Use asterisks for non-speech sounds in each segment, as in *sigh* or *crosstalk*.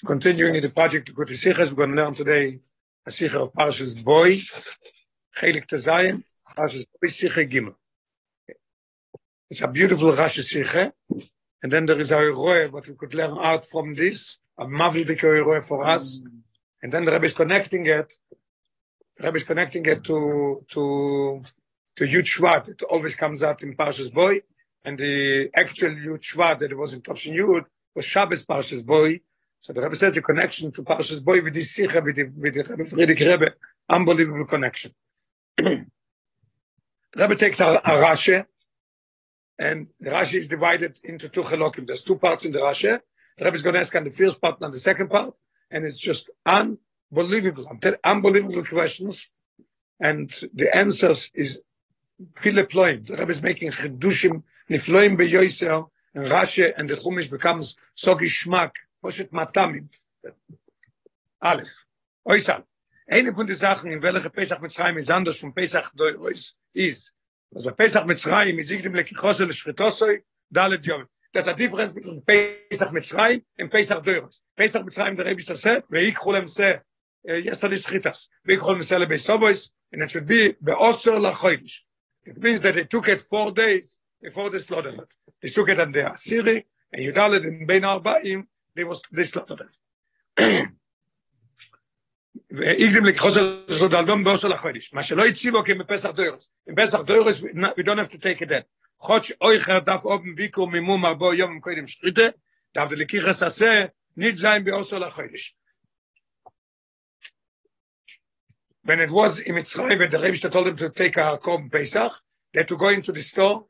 continuing in the project of Sichas, we're going to learn today a Sicha of Parshas Boy, Chelik Tazayin, Parshas Boy, Sicha Gimel. It's a beautiful Rashi Sicha, and then there is a Roe, what we could learn out from this, a Mavlidik Roe for us, and then the Rebbe is connecting it, the Rebbe is connecting it to, to, to Yud Shvat, it always comes out in Parshas Boy, and the actual Yud Shvat that was in Toshin Yud was Shabbos Parshas Boy, So the Rebbe says the connection to Parshas Boy with this Sikha, with the, with the Rebbe Frierdiker Rebbe, unbelievable connection. the *clears throat* Rebbe takes a, a Rashi, and the Rashi is divided into two halakim. There's two parts in the Rashi. The Rebbe is going to ask on the first part and the second part, and it's just unbelievable, unbelievable questions, and the answers is Pile Ploim. The Rebbe is making Chedushim, Nifloim Beyoiser, and Rashi and the Chumash becomes so geschmack, פושט מטאמים. א', אוי סל, eine von den Sachen, in welcher Pesach Mitzrayim ist anders von Pesach Doirois, ist, also Pesach Mitzrayim ist dem Lekichosel Schritosoi, Dalet Yom. There's a difference between Pesach Mitzrayim and Pesach Doirois. Pesach Mitzrayim, the Rebbe said, ויקחו להם זה, yesterday Shritas, ויקחו להם זה לביסובוis, and it should be באוסר לחוידיש. It means that they took it four days before the slaughter. They took it on the Asiri, and Yudalet in Ben Arbaim, they was this lot of them ואיגדם לקחוזר זאת אלדום באוסר לחודש. מה שלא הציבו כי בפסח דוירס. עם פסח דוירס, we don't have to take it then. חודש אוי חרדף אופן ביקור מימום ארבו יום קודם שטריטה, דאב דלקיחס עשה, ניט זין באוסר לחודש. When it was in Mitzrayim, when the Rebbe told them to take a korban Pesach, they had to go into the store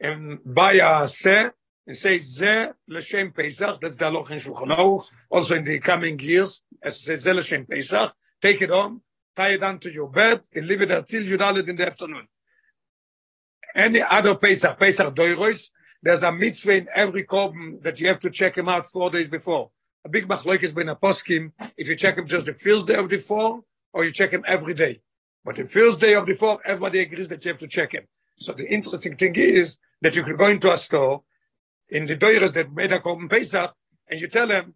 and buy a seh, and say ze l'shem pesach that's the halacha in shulchan aruch also in the coming years as say ze l'shem pesach take it on tie it onto your bed and leave it until you it in the afternoon. Any other pesach pesach doiros there's a mitzvah in every korban that you have to check him out four days before. A big machlokes ben aposkim if you check him just the first day of the four or you check him every day. But the first day of the four everybody agrees that you have to check him. So the interesting thing is that you can go into a store in the doires that made a korban pesach and you tell them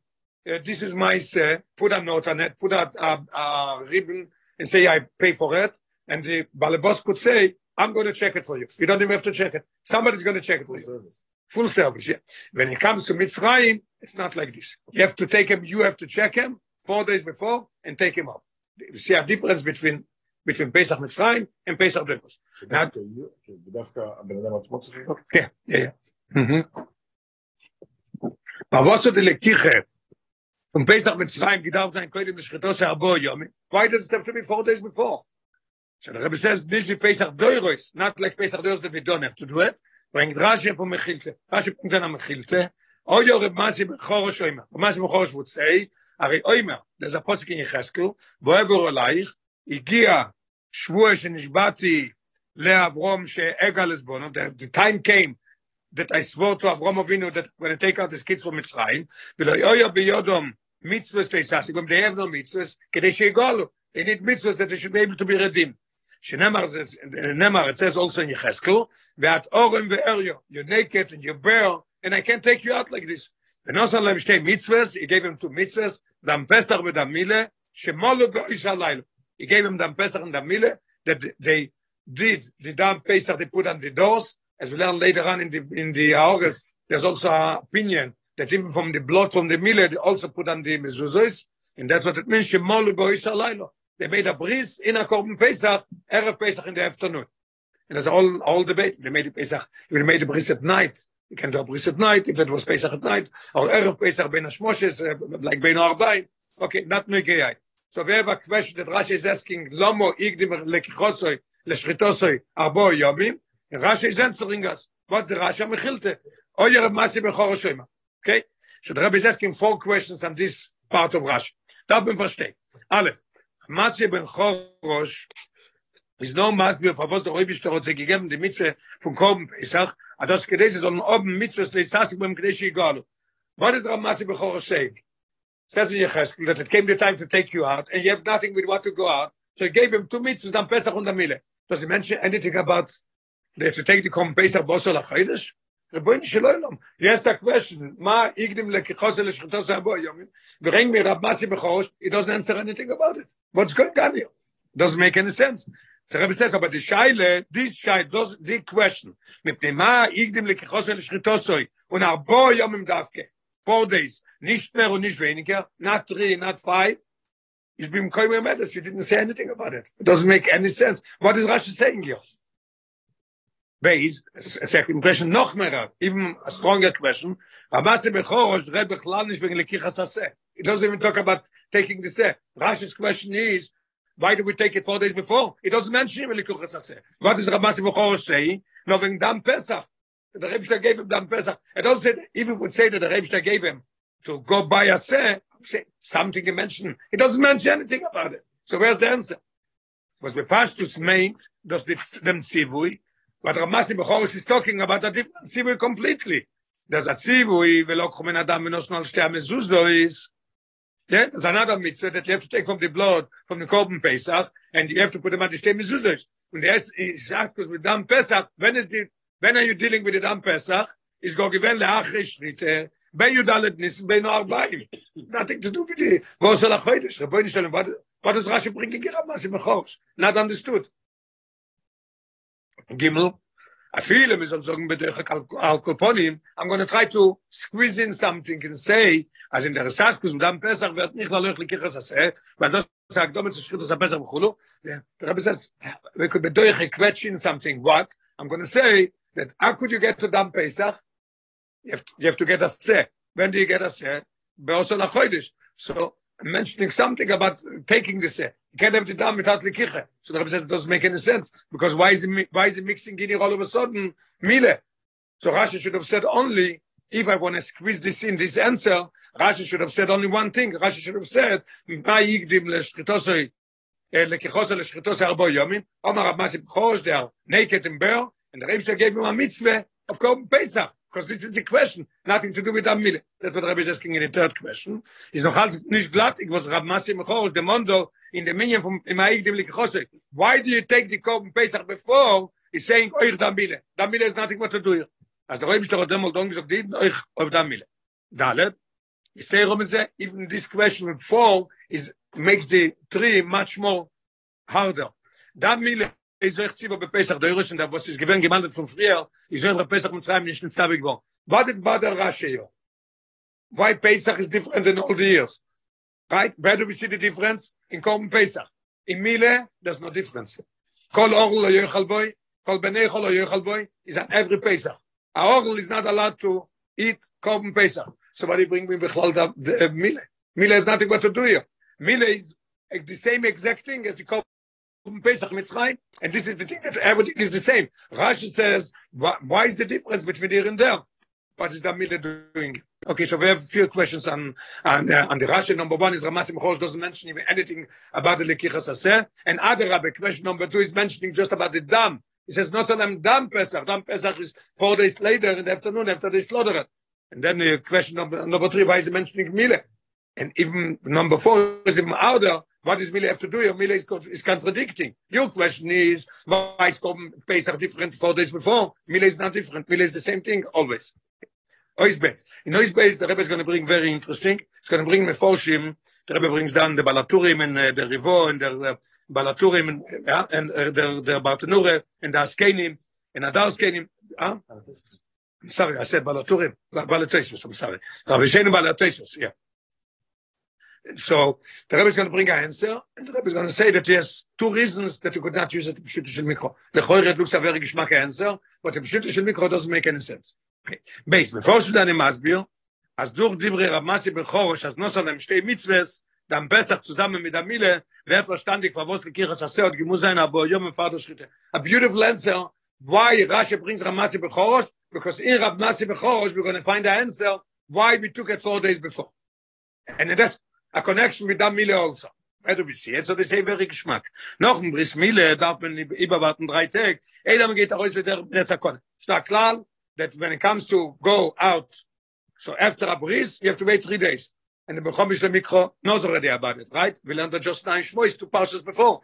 uh, this is my say put a note on it put a, a, a ribbon and say i pay for it and the balabos could say i'm going to check it for you you don't even have to check it somebody's going to check it for you service. full service yeah when it comes to mitzrayim it's not like this you have to take him you have to check him four days before and take him up you see a difference between between Pesach Mitzrayim and Pesach Bechos. Okay, yeah, yeah. Mm-hmm. Was hat die Lekiche von Pesach mit Zerayim gedarf sein, koidim beschritos arbo yomi? Why does it have to be four days before? So the Rebbe says, this is Pesach Doiros, not like Pesach Doiros that we don't have to do it. Bring Rashi from Mechilte. Rashi brings an Mechilte. Or your Rebbe Masi Bechorosh Oimer. Masi Bechorosh would say, Ari Oimer, there's a posik in Yecheskel, ואוהבו אלייך, הגיע שבוע שנשבעתי לאברום שאגע לסבונו, the time came that I swore to Avram Avinu that when I take out his kids from Mitzrayim, ולא יויה ביודום mitzvahs leisasik, when they have no mitzvahs, כדי שיגולו. They need mitzvahs that they should be able to be redeemed. שנאמר, נאמר, it says also in יחזקאל, ואת אורם ואריו, you're naked and you're bare, and I can't take you out like this. ונוסן להם שתי mitzvahs, he gave him two mitzvahs, דם פסח ודם מילה, שמולו באיש הלילה. He gave him דם פסח and דם מילה, that they did the dam pesach they put on the doors as we learn later on in the in the August, there's also an opinion that even from the blood from the they also put on the mezuzos, and that's what it means. Shemolu goishalaylo. They made a bris in a korban Pesach, erev Pesach in the afternoon, and there's all all debate. They made a Pesach. They made a bris at night, you can do a bris at night. If it was Pesach at night, or erev Pesach ben Hashmoshes, uh, like ben Arbaim. Okay, not negayai. So we have a question that Rashi is asking, Lomo igdim lekichosoi leshritosoi arbo yomim. Rashi is answering us. What's the Rashi Mechilte? A massive Bechor Shema. Okay? So the Rabbi is asking four questions on this part of Rashi. Darf man verstehen. Aleph. Massive Bechor Rosh is no massive for was the Rebbe ist hat gegeben die Mitzwe von Korben Pesach. Aber das Gedesh ist on oben Mitzwe ist das beim Gedesh egal. What is Ramasi Bechor saying? Says in Yecheskel that it came the time to take you out and you have nothing with what to go out. So he gave him two mitzvahs on Pesach and Amile. Does he mention anything about they have to take the Korban Pesach Bosol HaChodesh? רבוין שלום יש a question מה יגדם לקיחוס אל שחטוס הבו יום bring me rab masi bechorosh it doesn't answer anything about it what's going on here doesn't make any sense. The rabbi says about the shaile this shaile does the question. Mipnei ma yigdim lekichos el shchitosoi un arbo yom im davke four days. Nicht mehr und nicht weniger. Not three not five. Is bim koim medicine you didn't say anything about it it doesn't make any sense. What is rashi saying here base a second question. Noch mehr even a stronger question. Der bechorosh red bechlal nicht wegen lekichas aseh it doesn't even talk about taking the seh rashi's question is why did we take it four days before? It doesn't mention even lekichas aseh what is rabbas bechorosh saying no wegen dam pesach. The rebster gave him dam pesach. It doesn't say even would say that the rebster gave him to go buy a seh something he mentioned it doesn't mention anything about it. So where's the answer? Was the pastus made does the them sivui But Ramasi Bechor is talking about different sivui completely. There's a sivui, velo chumen adam menosnal shte ha-mezuzos. Yeah, there's another mitzvah that you have to take from the blood, from the Korban Pesach, and you have to put them at the shte mezuzos. And yes, is because with Dam Pesach, when is the, when are you dealing with the Dam Pesach? Is go given le'achri shrite, ben yudalet nisim, ben arbaim. Nothing to do with the, vos el ha-chodesh. Rabbi Nishalem, what, what is Rashi bringing here, Ramasi Bechor? Not understood. Gimel. I feel him is sagen mit der Alkopolim. I'm going to try to squeeze in something and say, as in der Raskus und dann Pesach nicht mal löchlich kichas ase, weil das sagt damit zu schritt das Pesach bkhulu. Der Rabbi says, we could be doing a question something what? I'm going to say that how could you get to Dam Pesach? You have to, you have to get a se. When do you get a se? Beosol HaChodesh. So mentioning something about taking the se. You can't have the dam without the kiche. So the Rebbe says it doesn't make any sense because why is he, why is he mixing in all of a sudden mile? So Rashi should have said only if I want to squeeze this in this answer, Rashi should have said only one thing. Rashi should have said ma yigdim leshchitosoi eh, lekichosoi leshchitosoi arbo yomim. Omar Rab Masi B'chosh, they are naked and bare, and the Rebbe gave him a mitzvah of Korban Pesach. Because this is the question nothing to do with amile that's what rabbi is asking in the third question. Is noch halt nicht glatt. Ich was rab masim khol de mondo in the minion from in my dem likose why do you take the cup and pesach before is saying euch da mile da mile is nothing what to do as the rabbi stod dem dong gesagt dit euch auf da mile dalet you say rum is even this question fall is makes the tree much more harder. Da mile is echt sie bei Pesach der Russen da was ist gewen gemeldet von früher ich soll bei Pesach mit schreiben nicht bother rashe why Pesach is different than all the years? Right? Where do we see the difference? In Korban Pesach. In Mile there's no difference. Kol orl yochal boy kol benay chol yochal boy is on every Pesach. A orl is not allowed to eat Korban Pesach. So you bring me bechlal the Mile. Mile is nothing what to do here. Mile is the same exact thing as the Korban Pesach Mitzrayim, and this is the thing that everything is the same. Rashi says, why, is the difference between here and there? What is the Miller doing? Okay, so we have a few questions on on, uh, on the Rashi. Number one is Ramasim Chosh doesn't mention even anything about the Lekichas Aseh. And other Rabbi, question number two is mentioning just about the Dam. He says, not only Dam Pesach. Dam Pesach is four days later in the afternoon after they slaughter it. And then the question number, number three, why is he mentioning Mile? And even number four is even outer. What does Mila have to do here? Mila is, is contradicting. Your question is, why is Pesach different four days before? Mila is not different. Mila is the same thing always. Oisbet. In Oisbet, the Rebbe is going to bring very interesting. He's going to bring Mefoshim. The Rebbe brings down the Balaturim and uh, the Rivo and the uh, Balaturim and, uh, and uh, the, the Bartanure and the Askenim and the Askenim. Huh? I'm sorry, I said Balaturim. Balatoisus, I'm sorry. Rabbi Shenu Balatoisus, yeah. So the Rebbe is going to bring an answer, and the Rebbe is going to say that there's two reasons that you could not use it in Pshuta Shel Mikro. The Choyre looks a very geschmack answer, but the Pshuta Shel Mikro doesn't make any sense. Okay. Base, before Sudan im Asbir, as durch Divrei Rav Masi Bechorosh, as nosar dem Shtei Mitzves, dann Pesach zusammen mit der Mille, wer verstandig, war was Likircha Shaseh, und gemus sein, aber Yom im Vater Schritte. A beautiful answer, why Rashi brings Rav Masi Bechorosh, because in Rav Masi Bechorosh, we're going to find the answer why we took it four days before. And that's a connection with that Mille also. Where do we see it? So they say very geschmack. Noch ein Briss Mille darf man überwarten drei Tage. Edam geht aus mit der Nesakon. Stark klar, that when it comes to go out, so after a Briss, you have to wait three days. And the Bechomish Mikro knows already about it, right? We learned that just nine Shmois, two parshas before.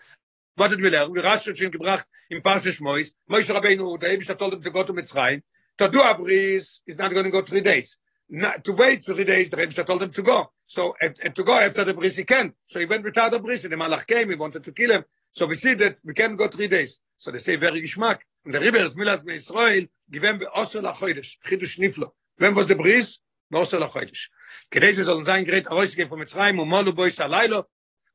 What did we learn? We Rashi schon gebracht in Parshas Shmois. Moshe Rabbeinu, der Ebisch hat told him to go to Mitzrayim. To do a bris is not going to go three days. Not, to wait three days, the Rebbe told him to go. So, and, and to go after the bris he can't. So he went without the bris, and the Malach came, he wanted to kill him. So we see that we can't go three days. So they say very geschmack. Und der Rebbe ist Milas bei Israel, given bei Osir lachoidesh, chidush niflo. When was the bris? Bei Osir lachoidesh. כדי שזה sollen sein gerät herausgehen von Mitzrayim und Molu bois halaylo,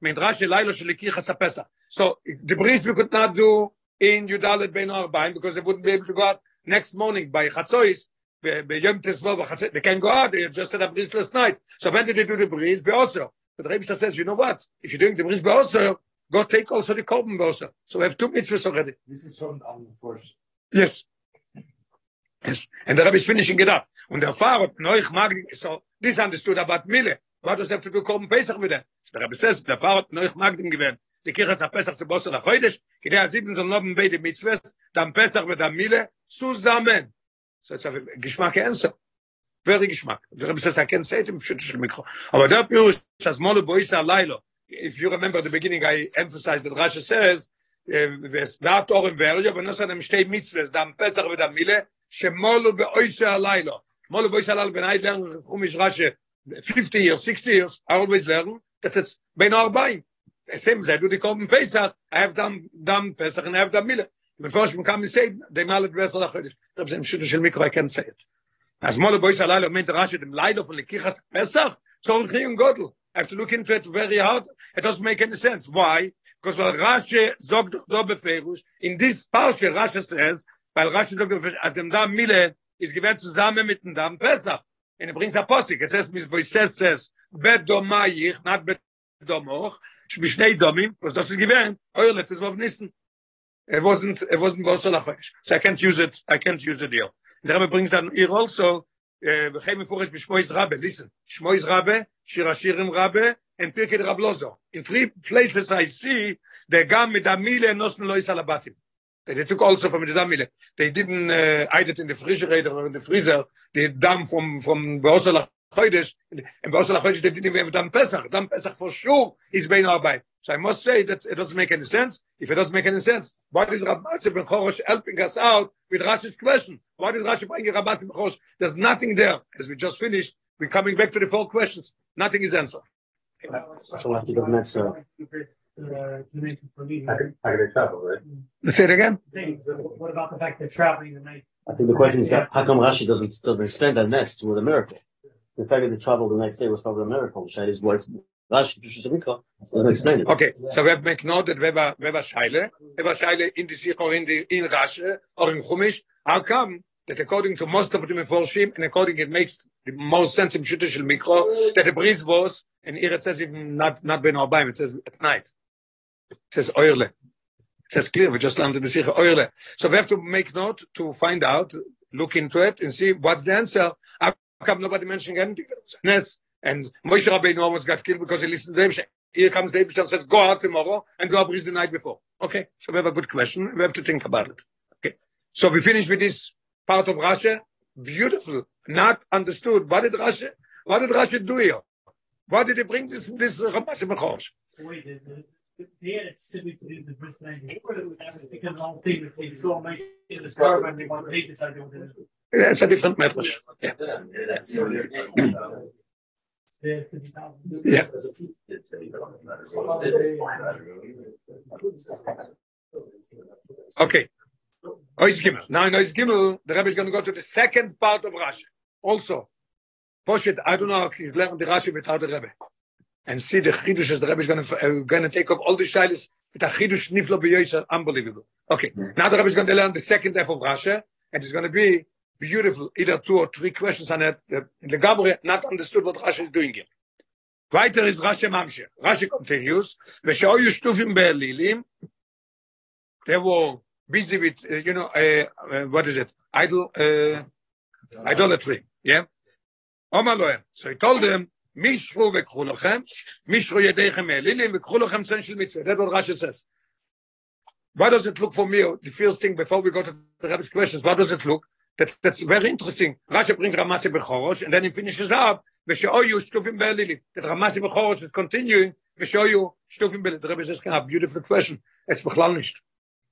mit Rashi Lailo shel Kichas HaPesach. So the bris we could not do in Yudalet Ben Arbaim because they wouldn't be able to go out next morning by Chatzois, by Yom Tesvav, they can go out, they just had a bris last night. So when did they do the bris? Osir. But the Rebbe says, you know what? If you're doing the bris by Osir, go take also the Korban by Osir. So we have two mitzvahs already. This is from um, first. Yes. Yes. And the Rebbe is finishing it up. Und der Pfarrer, Neuch Magdi, so this understood about Mille. What does have to do Korban Pesach with that? Der Rebbe says, der Pfarrer, Neuch Magdim gewähnt. Die Kirche ist Pesach zu Bosse nach heute. Kidei Asiden soll noch beide Mitzvahs, dann Pesach mit der Mille zusammen. so ist Geschmack Ernst. Wer der Geschmack? Der Rebbe sagt, kein Zeit im Schüttel של Mikro. Aber der Pius, das Molo Boisa Lailo. If you remember the beginning, I emphasized that Rasha says, וס דעת אורם ואריו, ונוסע להם שתי מצווה, דם פסח ודם מילה, שמולו באויסה הלילה. מולו באויסה הלילה, when I learn חומיש רש"י, 50 years, 60 years, I always learn, that it's בין הארבעים. Same as I do the Korban Pesach, I have done, done פסח and I have דם מילה. the first one comes say they mal address on a khadish da is shudu shel mikro can say it. As mal boys ala lo mit rashi dem leider von le kichas besser so un khin godel. If you look into it very hard. It does make any sense. Why? Because al rashi zog do be feirush in this part she says weil rashi do be as dem dam mile is gewert zusammen mit dem dam besser in der bringt der postik it says mis boys says bed do mai ich nat bed do moch שבי שני דומים, פרוס דוסי גיוון, אוי אלה, תזבוב ניסן, It wasn't, it wasn't Bosa Lachesh. So I can't use it, I can't use the deal. And the Rebbe brings down here also, we came in for Shmois Rabbe, listen, Shmois Rabbe, Shir Hashirim Rabbe, and Pirkei Rab Lozo. In three places I see the gam mit der Mile nosn lois alabatim. They took also from the Damile. They didn't uh, hide it in the refrigerator or in the freezer. The dam from from Bosel Chodesh. And Bosel Chodesh they didn't even have dam Pesach. Dam Pesach for sure is bein arbeit. So I must say that it doesn't make any sense. If it doesn't make any sense, why is Rabbasi ben Chorosh helping us out with Rashi's question? Why is Rashi bringing Rabbasi ben Chorosh? There's nothing there. As we just finished, we're coming back to the four questions. Nothing is answered. So I have to go next. Uh, I gotta travel. Say it again. What about the fact that traveling the night? I think the question is that how come Rashi doesn't doesn't explain that next was a miracle? The fact that they traveled the next day was probably a miracle. Shai is what Rashi Pishut Mikra doesn't explain it. Okay, so we have make note that we have a, we have a shaila, we have a shaila in the Sikh or in the in Rashi or in Chumash. How come that according to most of the Meforshim and according it makes the most sense in Pishut Shel Mikro that the bris was and here it says even not not Ben Arbaim, it says at night. It says oile. It says clear, we just learned the Sikh oile. So we have to make note to find out, look into it and see what's the answer. How come nobody mentioning anything? Ness and Moshe Rabbeinu almost got killed because he listened to them. Here comes David and says, go out tomorrow and go a bris the night before. Okay, so we have a good question. We have to think about it. Okay, so we finish with this part of Russia. Beautiful, not understood. What did Russia, What did Rashi do here? Why did he bring this this uh, Ramash Mechosh? Wait, the, the, the, they had it simply to do the bris night before it was because the whole thing they saw make it a star when they wanted they decided they wanted to Yeah, it's a different method. Yeah. Yeah. Okay. Gimel. Now in Ois Gimel, the Rebbe is going to go to the second part of Rashi. Also, Poshet, I don't know if he's learned the Rashi without the Rebbe. And see the Chidush the Rebbe is going to, uh, going to take off all the shilas with a Chidush Niflo unbelievable. Okay, now the Rebbe is going to learn the second half of Rashi, and it's going to be beautiful, either two or three questions on it. The, the Gabriel not understood what Rashi is doing here. Weiter is Rashi Mamshe. Rashi continues, ושאויו שטופים באלילים, they were busy with, uh, you know, uh, uh, what is it? Idol, uh, idolatry, yeah? אומר להם, so he told them, מישרו וקחו לכם, מישרו ידיכם מאלילים וקחו לכם צן של מצווה. That's what Rashi says. What does it look for me? The first thing before we go to the Rebbe's questions, what does it look? That's, that's very interesting. Rashi brings Ramasi bechoros, and then he finishes up, We show you Shtufim Belili. That Ramasi bechoros is continuing, We show you Shtufim Belili. The Rebbe is asking a beautiful question. It's Bechlal nicht.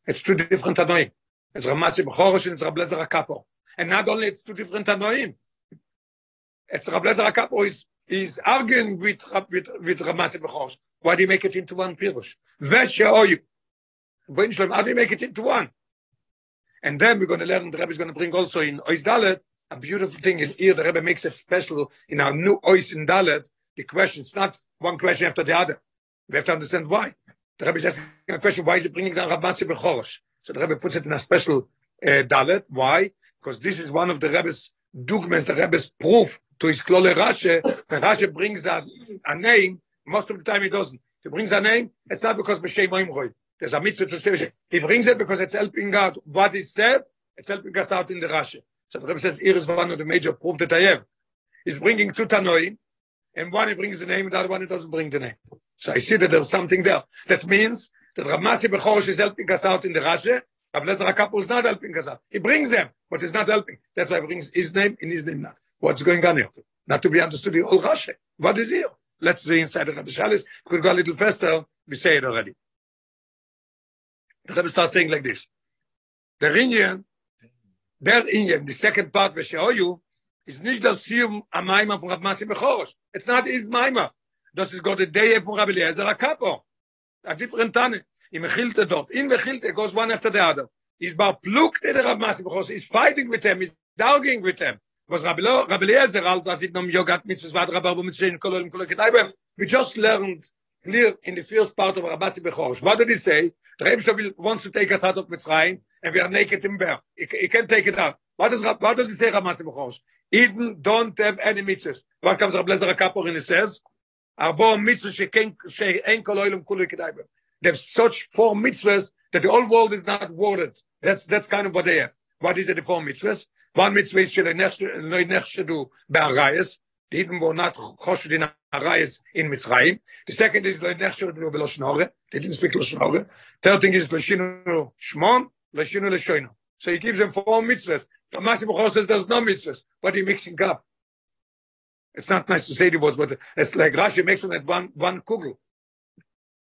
It's two different Tanoim. It's Ramasi bechoros and it's Rablezer Hakapo. And not only it's two different Tanoim. It's Rablezer Hakapo is, is arguing with, with, with Ramasi Bechorosh. Why do you make it into one Pirush? Veshoyu. How do you make it into one? And then we're going to learn, the Rebbe is going to bring also in Ois Dalet, a beautiful thing is here, the Rebbe makes it special in our new Ois in Dalet, the question, it's not one question after the other. We have to understand why. The Rebbe is asking a question, why is he bringing down Ramasi Bechorosh? So the Rebbe puts it in a special uh, Dalet. Why? Because this is one of the Rebbe's dogmas, the Rebbe's proof to his Klole Rashi. When Rashi brings a, a name, most of the time he doesn't. If he brings a name, it's not because B'Shem Oimroi. There's a mitzvah to say He brings it because it's helping out what is said, it's helping us out in the Rashi. So the Rebbe says, here is one of the major proof that I have. He's bringing two Tanoim, and one he brings the name, the other one he doesn't bring the name. So I see that there's something there. That means that Ramati Bechorish is helping us out in the Rashi, Rav HaKapo is not helping us out. He brings them, but he's not helping. That's why he brings his name and his name not. What's going on here? Not to be understood in all Rashi. What is here? Let's see inside the Rabbi Shalis. Could go a little faster. We say it already. The Rebbe starts saying like this. The Inyan, their Inyan, the second part, show you, is nicht das Siyum am Maima von Rav Masi Bechorish. It's not his Maima. Das ist Gott der Day von Rabbi Eliezer HaKapo. A different Tane. In Mechilte dort. In Mechilte goes one after the other. He's about plucked in Rav Masi Bechorish. He's fighting with them. He's arguing with them. Was Rabbi Lo, Rabbi Eliezer, al das it nom yogat mitzvahs vad Rabbi Abu mitzvah in kolol kolol kitaybem. We just learned clear in the first part of Rav Masi Bechorish. What did he say? The Rebbe Shlomo wants to take us out of Mitzrayim, and we are naked in bare. He, he can't take it out. What does, what does he say, Rav Masi Bechorish? Eden don't have any mitzvahs. What comes Rabbi Lezer HaKapor and he says, Arbo mitzvahs she'en kol oilam kulu kitaybem. There's such four mitzvahs that the whole world is not worded. That's that's kind of what they have. What is it, the four mitzvahs? One mitzvah is shelo nechshedu be'arayas. The Eden were not choshed in arayas in Mitzrayim. The second is lo nechshedu be'loshnore. They didn't speak loshnore. Third thing is loshinu shmon, loshinu leshoinu. So he gives them four mitzvahs. The Bechor says there's no mitzvahs. What are you mixing up? It's not nice to say the words, but it's like Rashi makes at one, one kugel.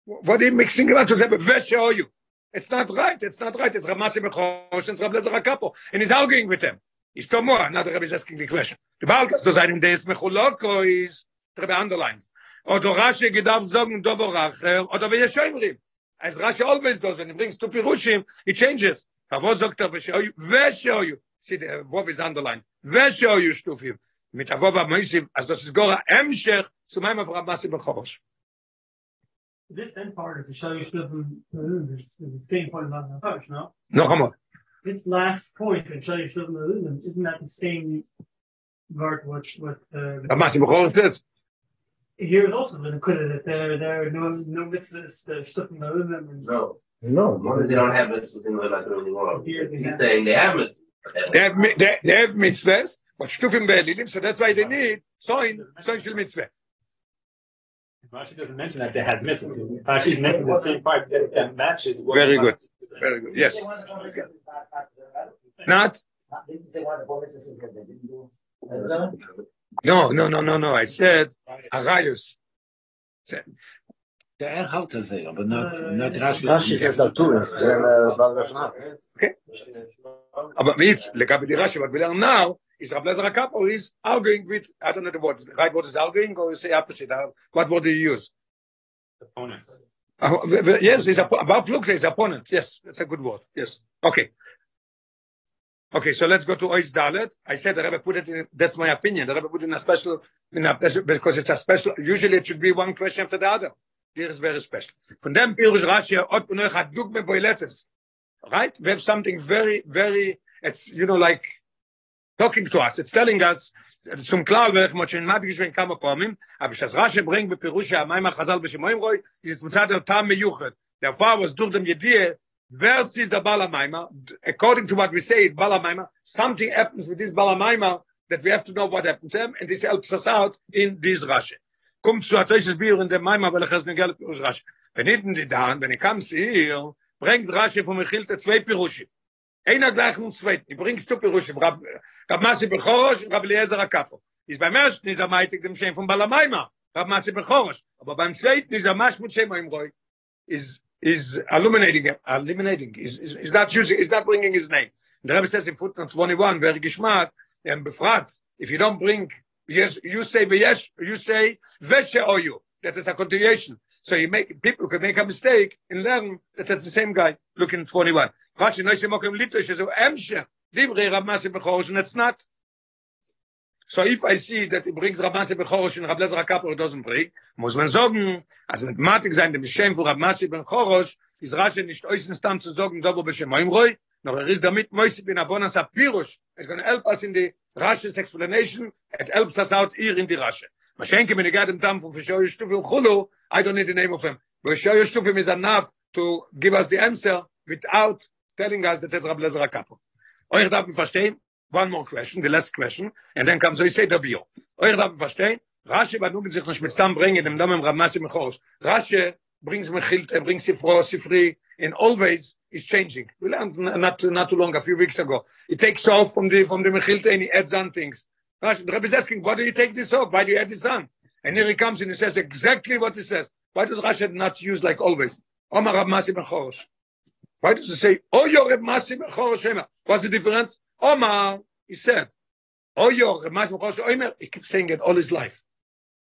What are you mixing up? It's not right. It's not right. It's Ramasi and Rav Lezer HaKapo. And he's arguing with them. is come on now the rabbi's asking the question the bald does i in this mecholoko is the rabbi underlines or the rashi sagen zogen dovoracher or the yeshayim as rashi always does when he brings to pirushim it changes. But what zogt er vesho you vesho you see the vov is underlined vesho you stufim. Mit avov amishim as das is gora emshech zu meinem avra masim bechorosh this end part of the show you stufim uh, is the same part of the first no no? Come on This last point in Shal Yishluvim isn't that the same part what what uh, Rav Masi Bechorosh says. here is also the Nakuda that there there are no no mitzvahs the Shtufim Alulim and No. No, they don't have mitzvahs in the like the world. Here they He's have- saying they have mitzvahs. They have, mi- they, they have mitzvahs, but Shtufim Be'elilim, so that's why they need Soin, Soin Shel Mitzvah. Rashi doesn't mention that they had mitzvahs. Rashi mentions the same part that, that matches. what Very must- Very good. Yes. Not? No, no, no, no, no. I said Arayos. Der halt er sich, aber not, not Rashi. Rashi says that too, it's, uh, Baal Lashon Okay. But means Legabe the Rashi, what we learn now is Rabbi Lezer HaKapo is arguing with, I don't know the word, right word is arguing or is the opposite? What word do you use? Opponent. Uh, yes, he's a, about Plukte, his opponent. Yes, that's a good word. Yes. Okay. Okay, so let's go to Ois Dalet. I said the Rebbe put it in, that's my opinion. The Rebbe put in a special, in a because it's a special, usually it should be one question after the other. This is very special. Von dem Pirush Rashi, Ot Boiletes. Right? We have something very, very, it's, you know, like talking to us. It's telling us, zum klar wird, mo schon mal geschwind kam kommen, aber das Rashi bringt mit Pirush ja einmal Chazal b'Shemoim Roy, ist mit der Tam Meyuchet. Der Fall was durch dem Jedie, wer ist der Balamaima? According to what we say, Balamaima, something happens with this Balamaima that we have to know what happened to him, and this helps us out in this Rashi. Kommt zu Ateshes Bier in der Maima, weil ich es geld Pirush Rashi. Wenn hinten die dann, wenn ich kam hier, bringt Rashi von Mechilte zwei Pirushim. Einer gleich und zweiten. Die bringst du Pirushim. Rab, Rab Masi Bechorosh, Rab Eliezer HaKafo. Ist beim ersten ist er meitig dem Shem von Balamaima. Rab Masi Bechorosh. Aber beim zweiten ist er Shem Oimroi. Is is illuminating eliminating is is is not using is not bringing his name The Rebbe says in footnote 21, very geschmack, and befragt, if you don't bring, yes, you say yes, you say veshe oyu. That is a continuation. So you make, people could make a mistake and learn that that's the same guy. Look in 21. Mokim litosh, so emshe, divrei Rav Masi Bechorosh, and it's not. So if I see that he brings Rav Masi Bechorosh and Rav Lezer HaKapor doesn't bring, muss man sagen, also mit Matik sein, dem Shem für Rav Masi Bechorosh, ist Rashi nicht äußerst dann zu sagen, da wo Beshem Oimroi, noch er ist damit Moisi bin Avonas HaPirush, it's going to help us in the Rashi's explanation, it helps us out here in the Rashi. Mashenke, when you get him down from Fishoy Shtufim Chulu, I don't need the name of him. Fishoy Shtufim is enough to give us the answer without telling us that it's Rav Lezer HaKapor. Euch darf verstehen, one more question, the last question, and then comes, you say the bio. Euch darf verstehen, Rashi benugt sich nicht mit Stamm bringen, dem Namen Rav Masi Mechorish. Rashi brings Mechilt, er brings Sifro, Sifri, and always is changing. We learned not not too long, a few weeks ago. He takes off from the from the Mechilt and he adds on things. Rashi, the Rebbe is asking, why do you take this off? Why do you add this on? And here he comes and he says exactly what he says. Why does Rashi not use like always? Omar Rav Masi Mechorish. Why does it say, oh, your Rav Masi Mechorish Shema? What's the difference? Omar, he said, oh, your Rav Masi Mechorish Omer, he keeps saying it all his life.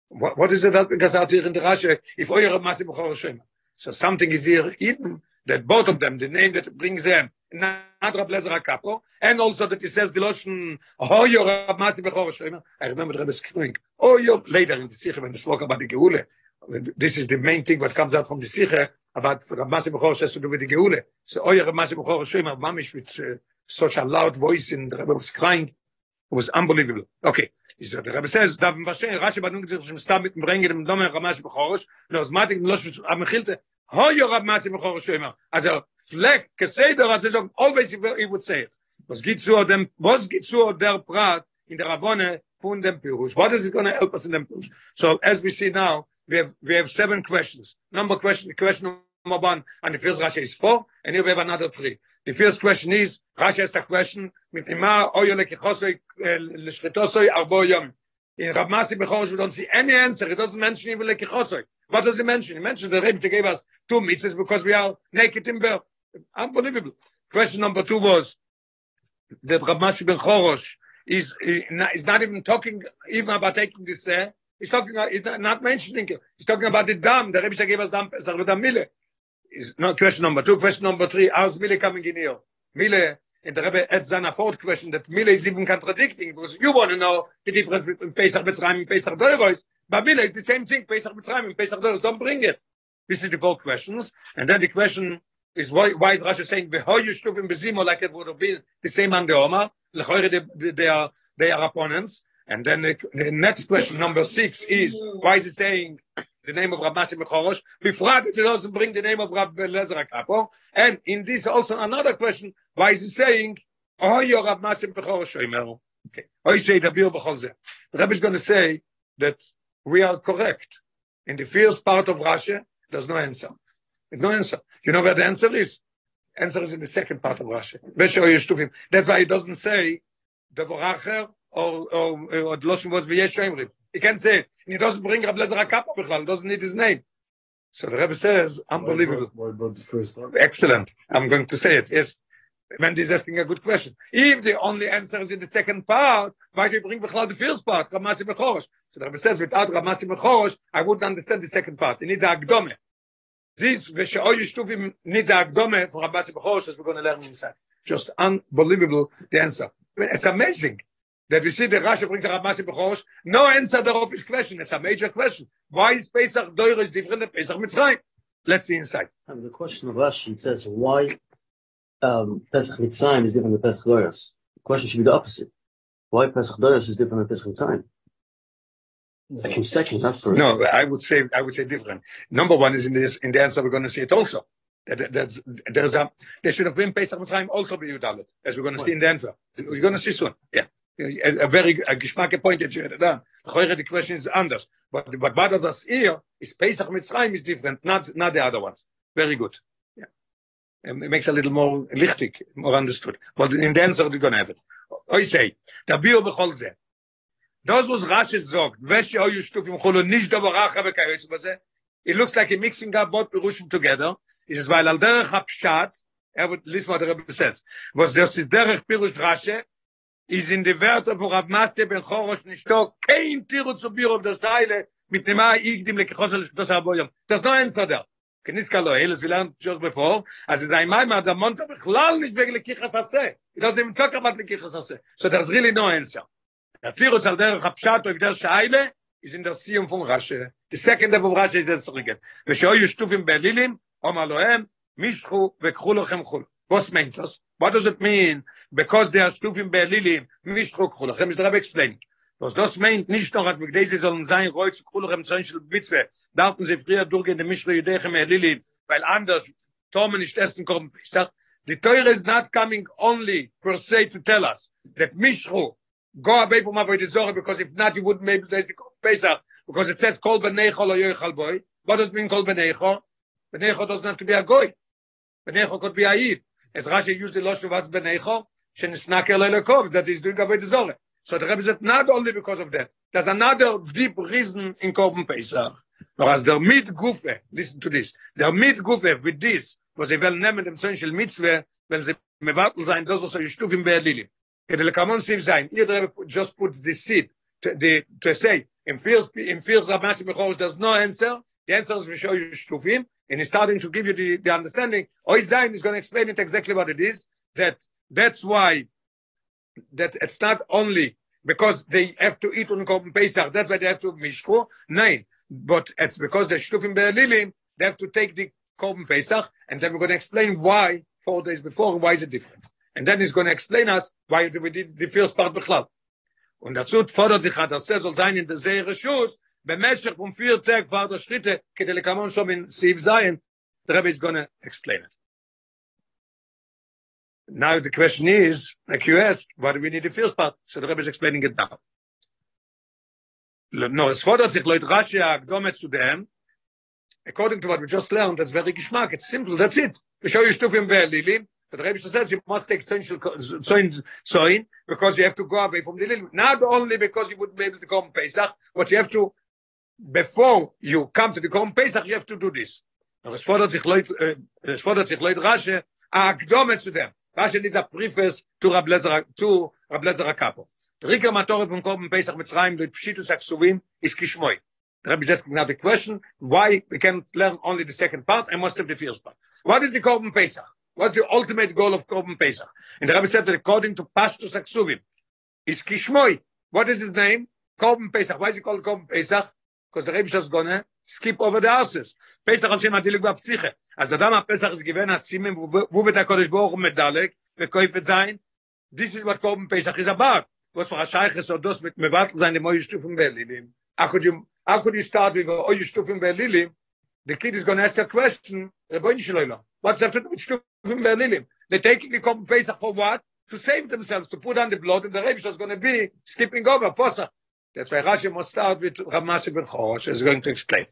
What, what is it that goes out here in the Rashi? If oh, your Rav Masi Mechorish Shema. So something is here hidden that both of them, the name that brings them, not Rab Lezer HaKapo, and also that he says the Lashon, oh, your Rab Masi Bechor Shema. I remember the Rebbe screaming, oh, your, later in the Sikha, when they spoke about the Geule, this is the main thing what comes out from the Sikha, about Rab Masi Bechor has to do with the Geule. So, oh, your Rab Masi Bechor Shema, mamish with uh, such a loud voice, and the Rebbe was crying. It was unbelievable. Okay. Said, the Rebbe says, da verstehen, Rashi badung sich zum Stab mit Bringen, dem Domen Rab Bechor, und aus Matik, los, am Mechilte, Ho your Rab Bechor Shema. Also, Fleck, Keseder, as he always he would- say it. Was geht zu dem, was geht zu der Prat in der Ravone von dem Pirush? What is it going to help us in dem Pirush? So, as we see now, we have, we have seven questions. Number question, question number one, and the first Rashi is four, and here we have another three. The first question is, Rashi has the question, mit ima oyo lekichosoi, eh, leshretosoi arbo yom. In Rab Masi Bechorish, we don't see any answer. He doesn't mention even lekichosoi. What does he mention? He mentions the Rebbe gave us two mitzvahs because we are naked in birth. Unbelievable. Question number two was that Rab Masi Ben Chorosh is, is not even talking even about taking this. Uh, he's talking. uh, He's not, mentioning. it. He's talking about the dam. The Rebbe gave us dam a mile. Is not question number two. Question number three. How's mile coming in here? Mile. And the Rebbe adds then a fourth question that Mile is even contradicting because you want to know the difference between Pesach Mitzrayim and Pesach Doros. But Mile is the same thing. Pesach Mitzrayim and Pesach Doros. Don't bring it. This is the four questions. And then the question is why, why is Rashi saying Beho Yushtuvim Bezimo like it would have been the same on the Omar? They, they are they are opponents. And then the, the next question, number six, is why is it saying the name of Rab Masi Mechorosh? Befrat it doesn't bring the name of Rab Lezer HaKapo. And in this also another question, why is it saying Oh, your Rab Masi Mechorosh? Omer? Okay. Oh, you say Bir B'chol. The Rebbe is going to say that we are correct. In the first part of Rashi, there's no answer. No answer. You know where the answer is? Answer is in the second part of Yeshtuvim. That's why he doesn't say Devar Acher or or or Loshen was V'yesh Shemrim. He can't say it. And he doesn't bring Rab Lezer Bichlal. He doesn't need his name. So the Rebbe says, unbelievable. About the first? Excellent. I'm going to say it. Yes. Wendy is asking a good question. If the only answer is in the second part, why do you bring Bechlal the first part? Ramasi Bechorosh. So the Rebbe says, without Ramasi Bechorosh, I wouldn't understand the second part. It needs a Agdome. This, Veshe'o Yishtuvim, needs a Agdome for Ramasi Bechorosh, as we're going to learn inside. Just unbelievable, the answer. I mean, it's amazing that we see the Rashi brings a Ramasi Bechorosh. No answer thereof is question. It's a major question. Why is Pesach Doiro is different than Pesach Mitzrayim? Let's see inside. And the question of Rashi it says why um, Pesach Mitzrayim is different than Pesach Doros. The question should be the opposite. Why Pesach Doros is different than Pesach Mitzrayim? Like in second, not first. No, I would say I would say different. Number one is in this in the answer we're going to see it also. That, that- that's there's a there should have been Pesach Mitzrayim also be Yudalit, as we're going to see in the answer. We're going to see soon. Yeah, a, very a geschmacke point that you had done. The question is anders, but but does us here is Pesach Mitzrayim is different, not not the other ones. Very good. Yeah, Um, it makes a little more lichtig, more understood. But in the answer we're going to have it. I say, the bio bechol zeh. Das was Rashi sagt, welche au yushtuf im cholo nicht da varacha bekayes baze. It looks like a mixing up both perushim together. It is weil al derech hapshat er wird listen what the Rebbe says. Was das derich Pirush Rashe, is in de werte vor ab maste ben chorosh nishto kein tiru zu bir ob das teile mit dem ma igdim le khosel shtos a boyom das no en sader kenis kalo eles vilan jos befor as in dein mai ma da monta bikhlal nish beg le khikhas ase das im tak mat le khikhas ase so das rili no en der tiru zal der khapshat ob der shaile is in der sium von rashe the second of rashe is es rigen shoy yishtuf belilim om aloem mishkhu khul was mentos What does it mean? Because they are stufim belilim, mishchu khu lochem. Mr. Rabbi explain. Was das meint nicht noch als Begleise sollen sein Reuz khu lochem Zeichel Mitzwe. Darfen sie früher durchgehen der Mishchu yedechem belilim, weil anders Tomen nicht essen kommen. Ich sag, the Torah is not coming only per se to tell us that mishchu go away from the zorah because if not you wouldn't be able to taste the Pesach because it says kol benecho lo yochal boy. What does it mean kol benecho? Benecho doesn't have to be a goy. Benecho could be a yid. As Rashi used the losh of what's benecho, shenisnakel elokov, that is doing away the zorah. So the Rebbe said not only because of that. There's another deep reason in Korban Pesach. But as der mit gufe, listen to this, der mit gufe with this, was sie will nehmen dem Zön shel Mitzvah, wenn sie mewarten sein, das was sie stuf im Berlili. Kedele kamon sim sein, ihr der just puts the seed, to, the, to say, in feels in feels of massive Bechor, there's no answer, the answer is we show you stufim, and he's starting to give you the, the understanding. Oi Zayin is going to explain it exactly what it is, that that's why that it's not only because they have to eat on Pesach, that's why they have to mishku. Nein, but it's because they're shtufim be'elilim, they have to take the Korban Pesach, and then we're going to explain why four days before, why is it different. And then he's going to explain us why we did the first part bechlal. Und dazu fordert sich hat, er soll sein in der Serie Schuss, vier Tag war der Schritte, kete lekamon schon in Siv sein, the Rebbe is going to explain it. Now the question is, like you asked, why do we need the first part? So the Rebbe is explaining it now. No, es fordert sich Leut Rashi Agdome zu dem, according to what we just learned, that's very geschmack, it's simple, that's it. We show you Stufim Be'elilim, but the Rebbe says you must take soin, soin, because you have to go away from the little, not only because you wouldn't be able to come Pesach, but you have to, before you come to the Korban Pesach, you have to do this. Es fordert sich Leut äh, Rashi Agdome zu dem. Needs a preface to Rab Lezer, to. The Rika Matoret from Korban Pesach Mitzrayim, the Pshitus HaKsuvim, is Kishmoy. Is asking now the question, why we can learn only the second part and must have the first part. What is the Korban Pesach? What's the ultimate goal of Korban Pesach? And the Rebbe said that according to Pashtus HaKsuvim, is Kishmoy. What is his name? Korban Pesach. Why is it called Korban Pesach? Because the Rebbe is going to skip over the houses. Pesach on Shem Adilik Bapsiche. אדם הפסח זה גיוון הסימן והוא בית הקודש ברוך הוא מדלק וכויף את זין this is what קורבן פסח is about. Was for a shaykh so dos mit mevat seine moye stufen berlinim how could you how could you start with you stufen berlinim the kid is going to ask a question reboin shloilo what's that with stufen berlinim they taking the korban pesach for what? To save themselves to put on the blood and the rabbi is going to be skipping over posach that's why Rashi must start with Ramasi ben Chorosh is going to explain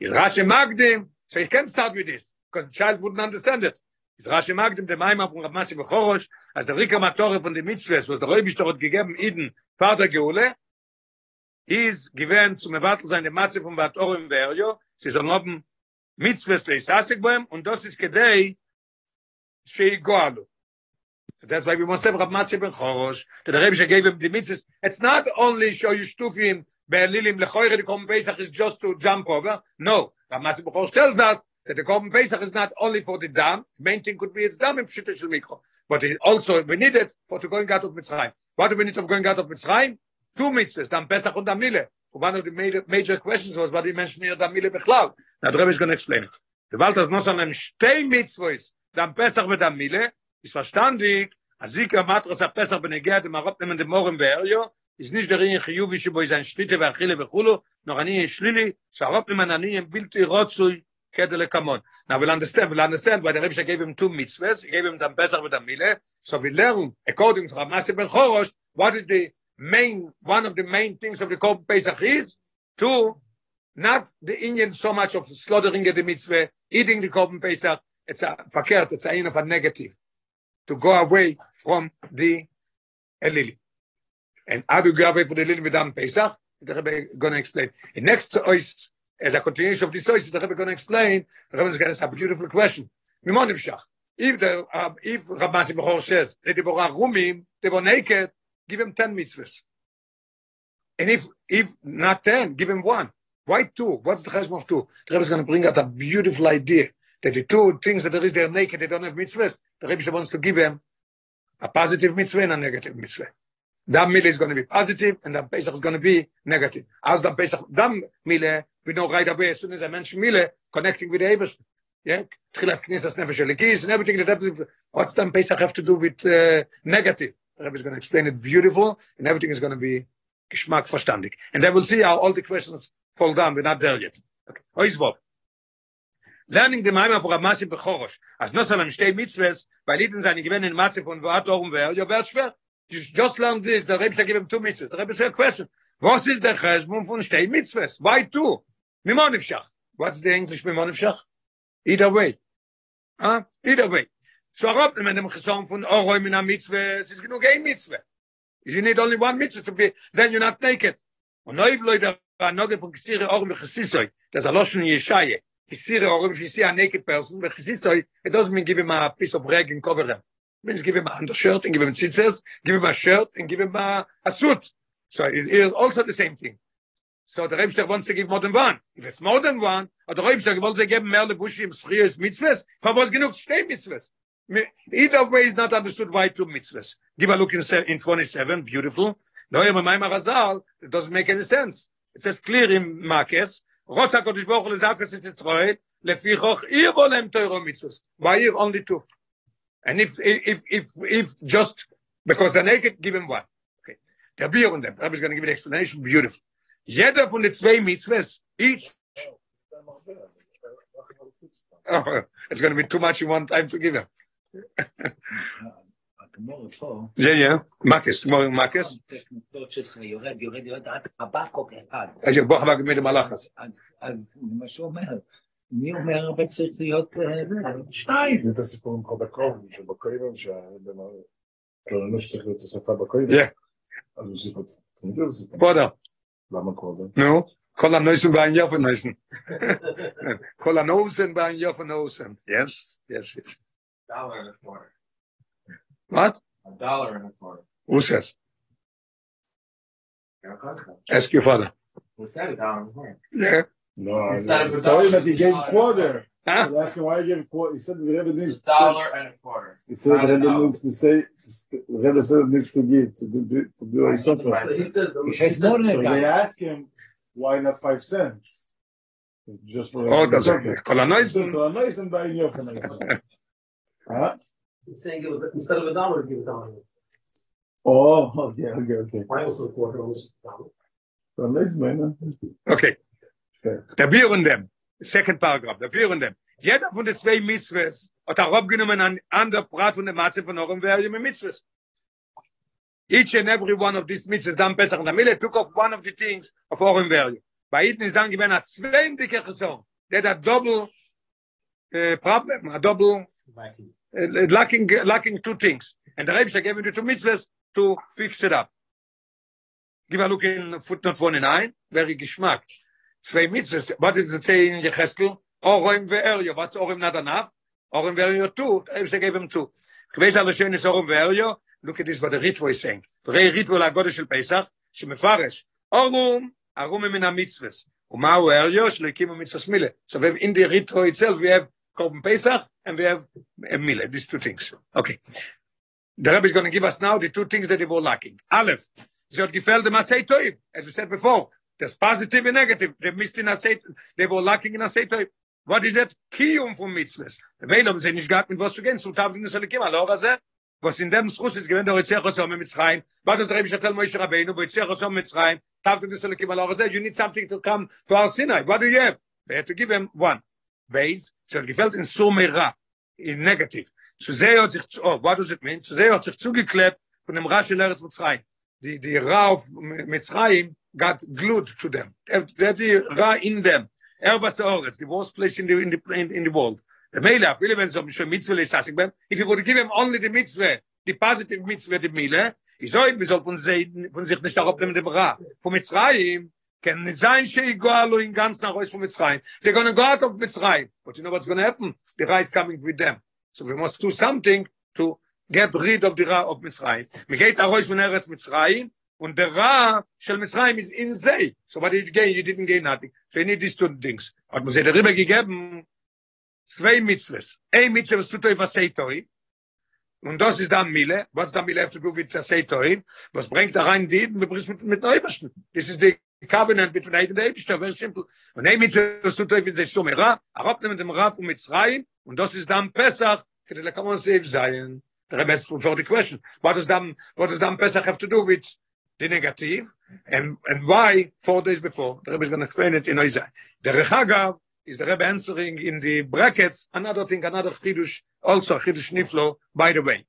is Rashi Magdim so he can start with this because the child wouldn't understand it. Is Rashi Magdim dem Maimah von Ramasi ben Chorosh als der Rika Matore von den Mitzvahs was der Rebbe dort gegeben Eden Vater Geule is given zum Mevatel seine Matze von Vatorim Verjo. Sie sollen haben Mitzvahs leisasik bohem und das ist gedei goalu That's why we must have Rav Masya ben Chorosh, that the Rebbe gave him the mitzvahs. It's not only show you stufim, be'elilim lechoyre, the Korban Pesach is just to jump over. No, Rav Masya ben Chorosh tells us that the Korban Pesach is not only for the dam, the main thing could be its dam in Pshita Shel Mikro, but it also, we need it for to going out of Mitzrayim. What do we need of going out of Mitzrayim? Two mitzvahs, dam Pesach and dam Mile. One of the major, major questions was what he mentioned here, dam Mile Bechlal. Now the Rebbe is going to explain it. The is not on them stay mitzvahs, dam Pesach and dam Mile, ist verstandig, הזיקה מטרס הפסח בנגיע דמרות נמן דמורם ואריו, is nicht der in chiyuvi shbo iz ein shlitte ve achile ve khulu noch ani shlili sharop man ani im bilti rotzui kedele kamon now we'll understand we'll understand why the Rebbe gave him two mitzvahs he gave him the pesach with the mile so we learn according to Ramasi ben Chorosh what is the main one of the main things of the Korban Pesach is to not the Indian so much of slaughtering the mitzvah eating the Korban Pesach it's a verkehrt it's a of a negative to go away from the Elili. And how do you go away from the Elili without Pesach? The Rebbe going to explain. In next to as a continuation of this ois, the Rebbe going to explain, the Rebbe is going to ask a beautiful question. Mimon Shach. if the uh, if Rabbi Bechor says that they were rumim, they were naked, give him 10 mitzvahs. And if if not 10, give him one. Why two? What's the chesed of two? The Rebbe is going to bring out a beautiful idea that the two things that there is, they're naked, they don't have mitzvahs. The Rebbe wants to give them a positive mitzvah and a negative mitzvah. Dam Mile is going to be positive and Dam Pesach is going to be negative. As Dam Pesach, Dam Mile, we know right away as soon as I mention Mile, connecting with the Ebersh. Yeah, Tchilas Knesset Nefesh Elikis and everything that happens. What's Dam Pesach have to do with uh, negative? The Rebbe is going to explain it beautiful and everything is going to be geschmack verstandig. And then we'll see how all the questions fall down. We're not there yet. Okay. lernen gemein auf masse bechorosh as no salam shtei mitzves weil ihnen seine gewinnen matze von wort darum wer ja wer schwer. Just learn this der give him two mitzves der rebse question was ist der khashbum von shtei mitzves why two? Mi mon ifshach. Was the der englisch mi mon ifshach? Either way. Ah huh? either way. So er rab mit dem khashbum von a mit na mitzves ist genug ein mitzve is you need only one mitzve to be then you not take it und neu bloy der noge von gesire or mit khasisoy das er a loschen yeshaye If you see a naked person, but v'chasisoi, it doesn't mean give him a piece of rag and cover him. It means give him a undershirt and give him tzitzers, give him a shirt and give him a, a suit. So it is also the same thing. So the Rebster wants to give more than one. If it's more than one, or the Rebster wants to give lebushi im schriers mitzvahs, for er was genug stay mitzvahs. Either way is not understood why two mitzvahs. Give a look in, in 27, beautiful. No, it doesn't make any sense. It says clear in Marcus, Why here only two? And if, if, if, if just, because they're naked, give him one. Okay. Der Bier und dem, Rabbi is going to give an explanation, beautiful. Jeder von den zwei mitzvahs, each, oh, it's going to be too much in one time to give him. *laughs* הגמור פה. מקס, כמו מקס. יורד, יורד, יורד, עד חבקוק אחד. אז יבוא חבק מלמלאכס. אז מה שהוא אומר. מי אומר הרבה צריך להיות שניים. זה הסיפור עם קובקום, שבקויבם, שהקלנו שצריך להיות השפה הסתה כן. אז הוסיפו סיפור. זה. למה קודם? נו. כל הנויסן בעין יופן נויסן. כל הנויסן בעין יופן נויסן. כן, כן, כן. What? A dollar and a quarter. Who says? Ask your father. He said a dollar and a quarter. Yeah. No, Instead of a dollar, but he gave a quarter. Huh? Ask him why he gave a quarter. He said the Rebbe needs a dollar and a quarter. He said the Rebbe needs to say. The Rebbe said needs to give to do to do a supper. So he says he says more than that. They ask him why not five cents. Just for oh, that's okay. Kolanoisen. Kolanoisen by Yochanan. *laughs* Huh? He's saying it was instead of a dollar, give a dollar. Oh, okay, okay, okay. Why also a quarter? Almost a dollar. Well, nice, man. Okay. Okay. Der Bier und dem. Second paragraph. Der Bier und dem. Jeder von den zwei Mitzvahs hat er abgenommen an, an der Prat von der Matze von Orem Verje mit Mitzvahs. Each and every one of these mitzvahs dann Pesach und Amile took off one of the things of Orem Verje. Bei Iden ist dann gewesen a zwendige Chesson. Der hat a double uh, problem, a double lacking, lacking two things. And the Rebbe gave him the two mitzvahs to fix it up. Give a look in footnote 29, very geschmack. Zwei mitzvahs. What does it say in Yecheskel? Orim ve'eryo. What's Orim not enough? Orim ve'eryo two. The Rebbe gave him two. Gewes alle schön ist Orim ve'eryo. Look at this what the Ritvo is saying. Rei Ritvo לאגודל של פסח, שמפרש. אורום, ארום מן המצווס. ומהו אריו? שלא הקימו מצווס מילה. So we have in the Ritvo itself, we have Korban Pesach, and we have a Mila, these two things. Okay. The Rebbe is going to give us now the two things that they were lacking. Aleph, sie hat gefällt dem Toiv, as we said before. There's positive and negative. They missed in Asay, they were lacking in Asay Toiv. What is it? Kiyum from mitzvahs. Veil haben sie nicht mit was zu gehen, zu Tavzin des Elikim, al Ora ze, was in dem Schus ist gewähnt, der Ritzach Osom mit Mitzrayim, was das Rebbe Shatel Moshe Rabbeinu, wo Ritzach Osom mit Mitzrayim, Tavzin des Elikim, al Ora ze, you need something to come to our Sinai. What do you have? They had to give him one. Beis, hat gefällt in Sumera, in negative. Zu sehr hat sich, oh, what does it mean? Zu sehr hat sich zugeklebt von dem Ra של Eretz Mitzrayim. Die, die Ra auf Mitzrayim got glued to them. Er er die Ra in them. Er was Eretz, the worst place in the, in the, in, the world. The viele wenn es um schon Mitzvah ist, sag ich beim, if you would give him only the Mitzvah, the positive Mitzvah, the Mele, ich soll, wir soll von, sich- von sich nicht darauf nehmen, dem Ra. Von Mitzrayim, can sein, she go allo in ganz nach Reus von Mitzrayim. They're going to go out of Mitzrayim. But you know what's going to happen? The Ra is coming with them. So we must do something to get rid of the Ra of Mitzrayim. We get Arosh von Eretz Mitzrayim, and the Ra shel Mitzrayim is in Zay. So what did you gain? You didn't gain nothing. So you need these two things. Hat man sich darüber gegeben, zwei Mitzvahs. Ein Mitzvah, was tut euch was sei toi. Und das ist dann Mille. What's dann Mille have to do with the sei toi? Was bringt da rein die? Wir mit, mit Neubersten. This is the covenant between Eid and Eid. Very simple. Und ein Mitzvah, was tut euch mit sei Summe Ra. Arab nimmt dem Ra von Mitzrayim. Und das ist dann Pesach. Kete le kamon safe sein. The Rebbe asked for the question. What does then, what does then Pesach have to do with the negative? And, and why four days before? The Rebbe is going to explain it in Isaiah. The Rechagav is the Rebbe answering in the brackets another thing, another chidush, also chidush niflo, by the way.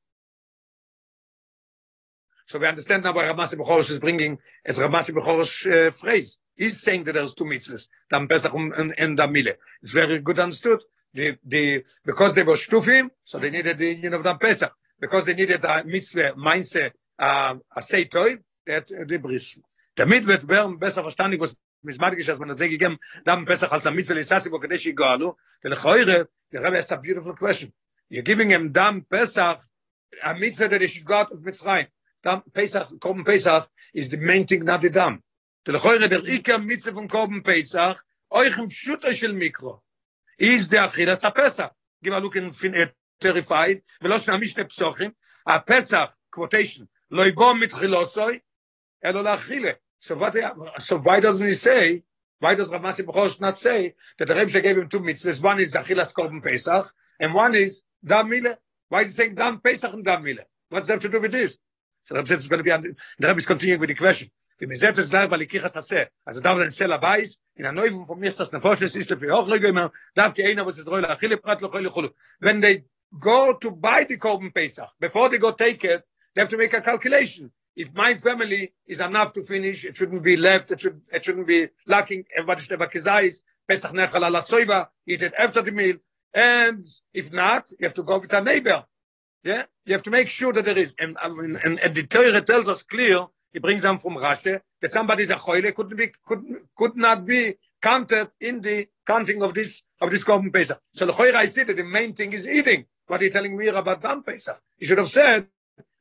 So we understand now why Ramasi Bechorish is bringing as Ramasi Bechorish uh, phrase. He's saying that there's two mitzvahs, Dam Pesach and, and Dam Mile. It's very good understood. The, the, because they were shtufim, so they needed the union of Dam Pesach. Because they needed a mitzvah, mindset, uh, a say toy, that uh, the bris. damit wird wer besser verstanden was das gegeben dann besser als am mitzvah lesasi wo kadesh igalu der khoire der rabbi has a beautiful question you're giving him dam pesach a mitzvah that is got of mitzrayim dam pesach kommen pesach is the main thing not the dam. Der khoire der ikka mitzvah von kommen pesach euch im schutter shel mikro. Is der achilas a pesach. Give a look in fin at 35 ולא שנמיש שני פסוחים, הפסח, quotation, לא יבום מתחילוסוי, אלא להכילה. So what so why doesn't he say why does Ramasi Bechor not say that the Rebbe gave him two mitzvahs? One is Achilas Korban Pesach and one is Dam Mile why is he saying Dam Pesach and Dam Mile what's that to do with this so Rebbe says it's going to be on, the Rebbe is continuing with the question mir selbst es gleich weil ich kichas hasse also da wenn sel abais in a neuen von mir das nefesh ist für auch lege immer darf die einer was ist roile achille prat lo khile khulu when they go to buy the korban pesach before they go take it they have to make a calculation if my family is enough to finish, it shouldn't be left, it, should, it shouldn't be lacking. Everybody should have a kizais, Pesach nechal ala soiva, eat it after the meal. And if not, you have to go with a neighbor. Yeah, you have to make sure that there is. And, um, and, and, and the Torah tells us clear, he brings them from Rashi, that somebody is a choile, could, be, could, could not be counted in the counting of this of this Korban Pesach. So the Choira I see that the main thing is eating. What are you telling me about Dam Pesach? You should have said,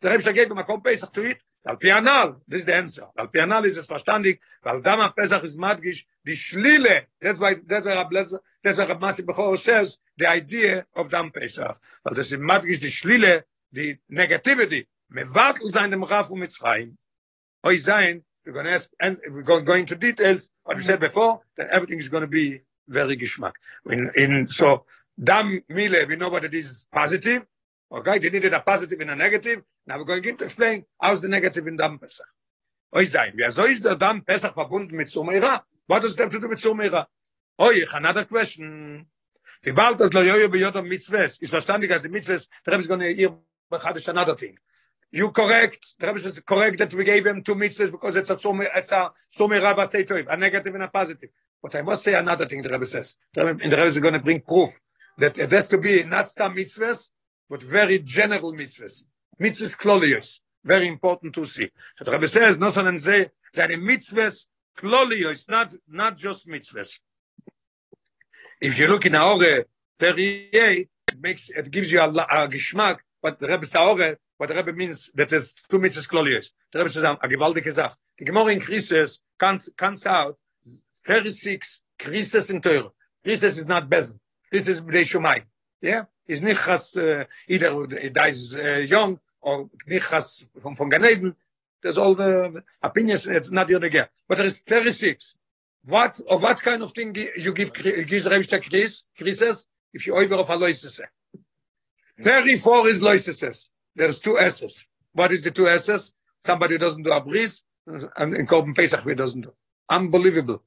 the Rebbe gave him a Korban Pesach to eat. Al pianal, this is the answer. Al pianal is es verstandig, weil Dama Pesach is madgish, die Schlile, why, that's why Rab Lezer, that's why Rab Masi Bechor says, the idea of Dam Pesach. Weil das ist madgish, die Schlile, die Negativity, mevartel sein dem Raf und Mitzrayim. Oi sein, we're going to ask, and we're going, going into details, what we said before, that everything is going to be very geschmack. In, in, so, Dam Mile, we know what it is positive, Okay, they needed a positive and a negative. Now we're going to explain how's the negative in Dam Pesach. Oi sein, wie so ist der Dam Pesach verbunden mit Sumeira? What does that have to do with Sumeira? Oi, another question. Wie bald das Loyoyo bei Yodom Mitzvahs, ist verstandig, als die Mitzvahs, the Rebbe is going to hear Bechadish another thing. You correct, the Rebbe is correct that we gave him two mitzvahs because it's a Sumeira, it's a Sumeira Vasei a negative and a positive. But I must say another thing the Rebbe says. The Rebbe, the Rebbe is going to bring proof that it has to be not some mitzvahs, but very general mitzvahs. Mitzvahs klolios, very important to see. So the Rebbe says, no son and say, that in mitzvahs klolios, not, not just mitzvahs. If you look in Aore 38, it makes, it gives you a, a geschmack, but the Rebbe says, what the Rebbe means, that there's two mitzvahs klolios. The Rebbe says, a gewaltige Sach. The Gemara in Krisis comes, comes out 36 Krisis in Teure. Krisis is not Bezen. This is B'dei Shumai. Yeah? Is nicht has uh, either da is uh, young or nicht has from from Ganeden there's all the opinions it's not the other but there is 36 what of what kind of thing you give gives Rebster Chris? Chrises if you over of Aloyses 34 is Loises. There's two S's. What is the two S's? Somebody doesn't do a bris and in Korban Pesach we doesn't do. Unbelievable.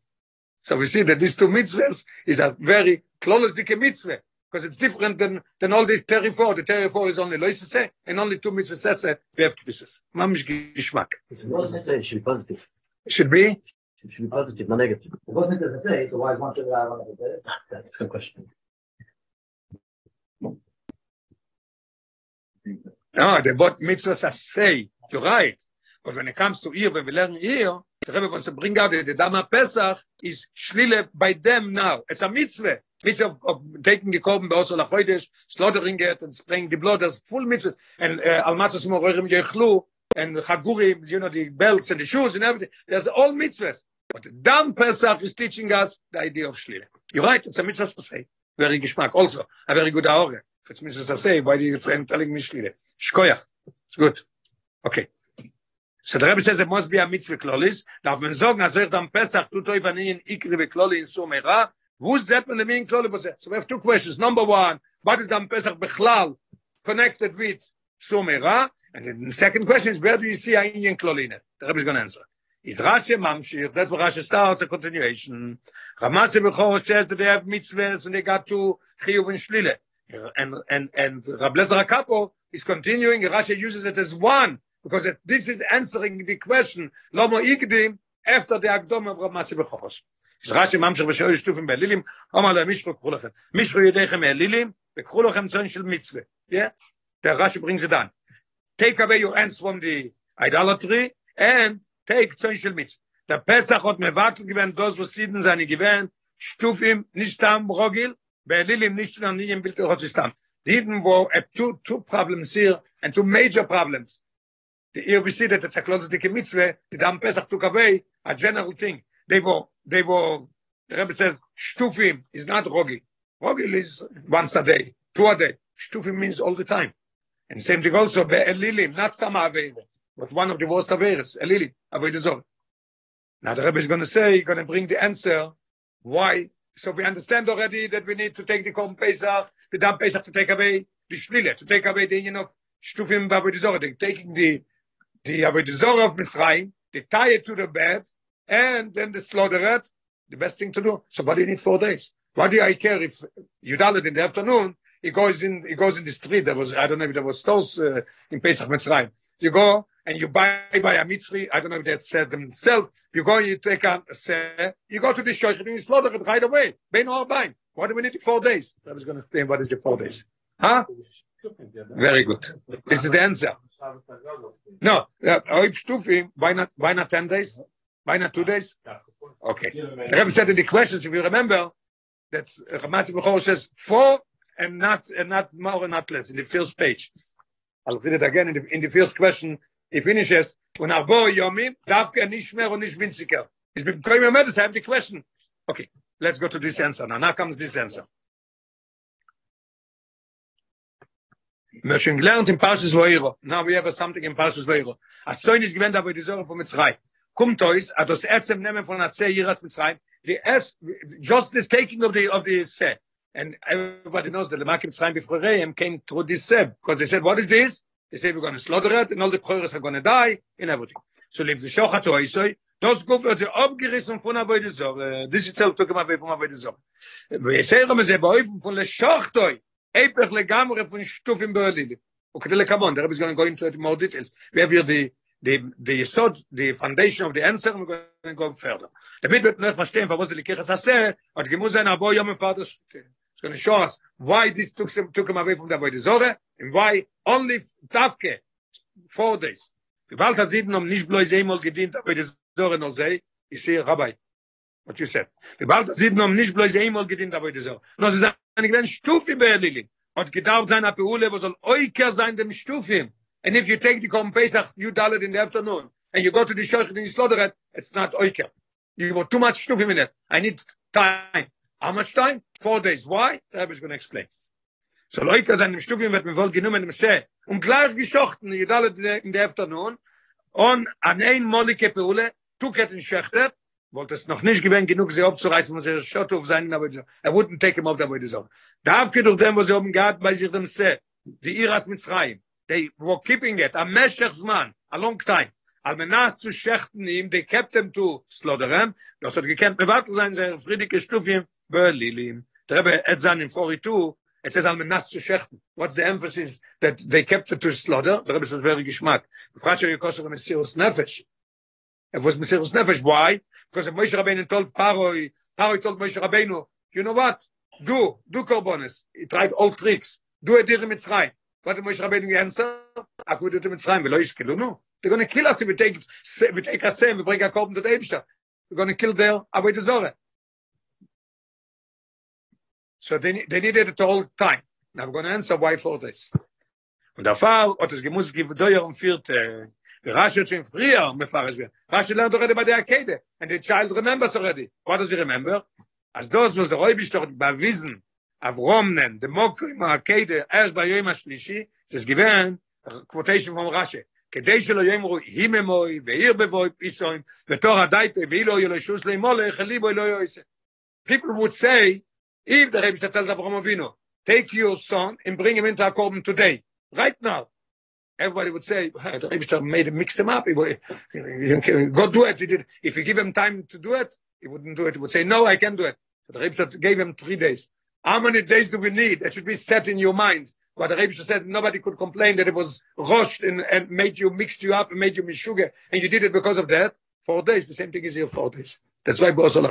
So we see that these two mitzvahs is a very close mitzvah because it's different than than all these 34 the 34 is only loisese and only two mitzvahs we have kisses mamish geschmack It should be positive. it should be It should be positive, not negative. What does it say? So why is one sugar out of it? That's a good question. no the what mitzvahs are say you're right but when it comes to ear when we learn ear the Rebbe wants to bring out that the Dama Pesach is shlile by them now. It's a mitzvah. Mitzvah of, of taking the korban also la chodesh, slaughtering it and spraying the blood, there's full mitzvahs. And uh, al matzah simorim yechlu, and chagurim, you know, the belts and the shoes and everything. There's all mitzvahs. But Dam Pesach is teaching us the idea of Shlile. You're right, it's a mitzvah to say. Very geschmack. Also, a very good aure. If it's mitzvah to say, why do you say, telling me Shlile? Shkoyach. It's good. Okay. So the Rebbe says it must be a mitzvah klolis. Darf man sagen, als er dann Pesach tut euch an ihnen ikri ve in Sumera, who's that when the mean kloli was So we have two questions. Number one, what is dann Pesach bechlal connected with Sumera? And the second question is, where do you see a Indian kloli in it? The Rebbe is going to answer. It Rashi Mamshir, that's where Rashi starts, a continuation. Ramasi Bechor says that they have mitzvahs and they got to Chiyuv and Shlile. And, and, and Rab Lezer is continuing, Rashi uses it as one, because it, this is answering the question, Lomo Igdim, after the Agdom of Ramasi Bechor. Ich rasche im Amtschach, wenn ich euch stufen bei Lilim, oma le Mischro, kuchu lochem. Mischro, jedeche mehr Lilim, und kuchu lochem zöhn schil Ja? Der Rashi bringt sie dann. Take away your hands from the idolatry, and take zöhn schil Mitzwe. Der Pesach hat mir wackel gewähnt, das, was sie denn seine gewähnt, stuf ihm nicht am Rogil, bei Lilim nicht zu nennen, im Bilder hat sie wo er two, two problems here, and two major problems. Die see that dass er klotzt die Mitzwe, die dann Pesach took away, a general thing. They were they were the rabbi says stufim is not rogil rogil is once a day two a day stufim means all the time and same thing also be elilim not tam aveva but one of the worst averes, Elili, avoid the zone. Now the Rebbe is going to say, going to bring the answer, why. So we understand already that we need to take the Korban Pesach, the Dam Pesach to take away the Shlile, to take away the union of Shtufim zone, taking the the zone of Mitzrayim, they tie it to the bed, and then the slaughter it, the best thing to do. So why do you need four days? Why do I care if you done it in the afternoon, he goes in, he goes in the street, there was, I don't know if there was stores uh, in Pesach Mitzrayim. You go, and you buy by a mitzri, I don't know if they said themselves, you go, you take a, say, you go to the church and you slaughter it right away. Bein or bein. Why do we need four days? I was going to explain what is the four days. Huh? Very good. This is the answer. No, uh, why not, why not 10 days? Why not two days? Okay. The Rebbe said in the questions, if you remember, that Ramasi Bechor says four and not, and not more and not less in the first page. I'll read it again in the, in the first question. he finishes und arbo yomim darf er nicht mehr und nicht winziger is been going to medicine have the question okay let's go to this answer now now comes this answer Möchten gelernt in Parshas Vayiro. Now we have something in Parshas Vayiro. As so nicht gewend aber die Sorge von Mitzray. Kommt euch, at das Erzem nehmen von Aseh Yiras Mitzray. The es just the taking of the of the Se. And everybody knows that the Makim Mitzray before Reim came through this Se because they said what is this? They say we're going to slaughter it, and all the Choros are going to die, and everything. So leave the Shochat to Oisoi, das Guf wird sie abgerissen von Avoide Zor. This itself took him away from Avoide Zor. ויסיירם הזה באויפן von לשוחטוי, הפך לגמרי von שטופים באולילים. וכדי לקמון, the Rebbe is going to go into it more details. We have here the, the, the yesod, the foundation of the answer, we're going to go further. damit wird noch verstehen, warum sie die Kirche Sasse, und gemus ein Abo Yom Vater It's going to show us why this took him, took him away from the Avoide Zor, and why only Tavke, four days. Die Balta sieben um nicht bloß einmal gedient, aber die Zore noch sei, ich sehe, Rabbi, what you said. Die Balta sieben um nicht bloß einmal gedient, aber die Zore. No, sie sagen, ich bin Stufi bei Lili. Und gedarf sein Apeule, wo soll Oiker sein dem Stufim. And if you take the Korban Pesach, you dull it in the afternoon, and you go to the church and you slaughter it, it's not Oiker. You got too much Stufim in it. I need time. How much time? Four days. Why? The Rebbe is going to explain. So Leute sind im Stufim wird mir wohl genommen im See. Und gleich geschochten, ihr dalle in der Afternoon, und an ein Molike Peule, tuket in Schechter, wollte es noch nicht gewinnen, genug sie abzureißen, was er schott auf seinen, aber er wouldn't take him off, da wollte ich sagen. Darf geht durch dem, was sie oben gehabt, bei sich dem See, die Iras mit Freien, they were keeping it, a Meshechsman, a long time, al menas zu schechten ihm, they kept him to him, das hat gekannt, privat sein, sehr friedige Stufim, Berlilim, der Rebbe, et zan in 42, it says al menas zu schechten. What's the emphasis that they kept it to slaughter? The Rebbe says very geschmack. Frasher Yekosher Mesiros Nefesh. It was Mesiros Nefesh. Why? Because if Moshe Rabbeinu told Paroi, Paroi told Moshe Rabbeinu, you know what? Do, do korbonis. He tried all tricks. Do a dir Mitzrayim. What did Moshe Rabbeinu answer? Aku do it Mitzrayim. Yishkilu, no. They're going to kill us if we take, we take same, we bring a korban to the Eibishter. We're going to kill their Avodah Zorah. So they, they needed it all the time. Now I'm going to answer why four days. Und der Fall, hat es gemusst, gibt Deuer und vierte. Der Rashi hat schon früher mefarisch werden. Rashi lernt already bei der Akede. And the child remembers already. What does he remember? As those was the Räubisch doch bewiesen, Avromnen, the Mokrim Akede, erst bei Yom HaShlishi, das gewähren, quotation from Rashi. כדי שלא יאמרו היממוי ועיר בבוי פיסוים ותור הדייטה ואילו יהיה לו שוס לימולך ליבו לא יועסה. People would say, if the Rebbe tells Avraham Avinu, take your son and bring him into Akorban today, right now. Everybody would say, "Hey, the Rebbe made him mix him up. He would, go do it. He did. If you give him time to do it, he wouldn't do it. He would say, no, I can do it. So the Rebbe gave him three days. How many days do we need? That should be set in your mind. But the Rebbe said nobody could complain that it was rushed and, and made you mixed you up and made you mishuga, and you did it because of that. Four days. The same thing is here. Four days. That's why Bosol.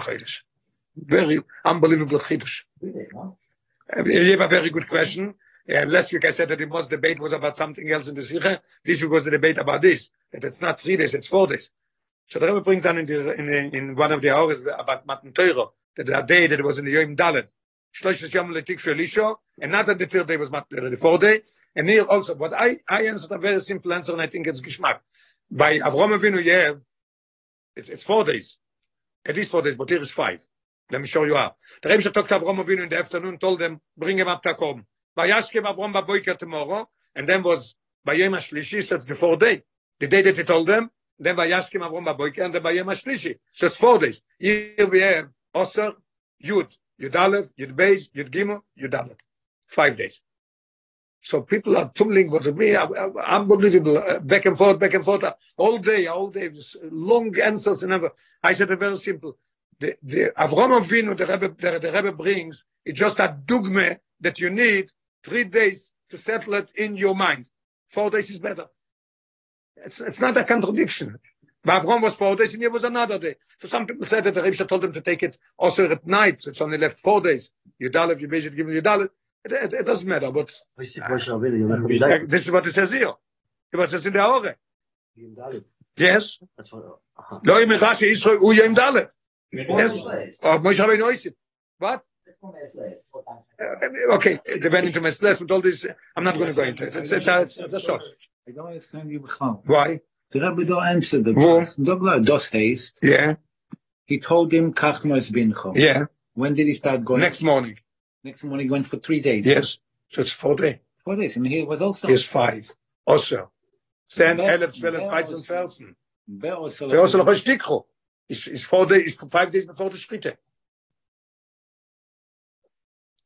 Very unbelievable? Uh, You have a very good question. Uh, last week I said that the most debate was about something else in the Sikha. This week was the debate about this. That it's not three days, it's four days. So the Rebbe brings down in, the, in, in one of the hours about Matan Torah, that the day that was in the Yom Dalet. Shlosh Yom Letik and not that the third day was Torah, the fourth day. And here also, but I, I answered a very simple answer, and I think it's Geschmack. By Avrom Avinu, have, it's, it's four days. At least four days, but here is five. Let me show you how. The Rebbe talked to Avrom Avinu in the afternoon, told them, bring him up to Akom. Vayashkem Avrom Baboiker tomorrow, and then was Bayem HaShlishi, so it's the fourth day. The day that he told them, then Vayashkem Avrom Baboiker, and then Bayem HaShlishi. So it's four days. Here we have Osir, Yud, Yud Aleph, Yud Beis, Yud Gimel, Yud Aleph. Five days. So people are tumbling with me, unbelievable, uh, back and forth, back and forth, uh, all day, all day, long answers and ever. I said it very simple. The, the Avram Avinu, the Rebbe, the, the Rebbe brings, it's just a dogma that you need three days to settle it in your mind. Four days is better. It's, it's not a contradiction. But Avram was four days and here was another day. So some people said that the Rebbe told him to take it also at night, so it's only left four days. Yudalev, Yubezit, Gimel, Yudalev. It, it, it doesn't matter, but I see Moshe Rabbeinu, you're not coming back. this is what it says here. What it says in the Aure. Yom Dalet. Yes. That's what, uh-huh. לא עם אחד שישראל הוא יום ד'. Four Yes. days. או משה רבינו עושה. What? It's four days, four times. Uh, okay, the went into Mesles with all this. I'm not going to go into it. It's, it's, it's, it's short. I don't understand you בכלל. Why? The Rebbe don't answer the Wo? Dogla, dos haste. Yeah, He told him, kach nois bincho. yeah. When did he start going? Next morning. Next morning he went for three days. Yes. So it's four days. Four days. And he was also. Here's five. Also. 10, Wer- 11, 12, wer 13, aus- 14. Wer also- They also noch ein It's, it's four days, it's five days before the Shkite.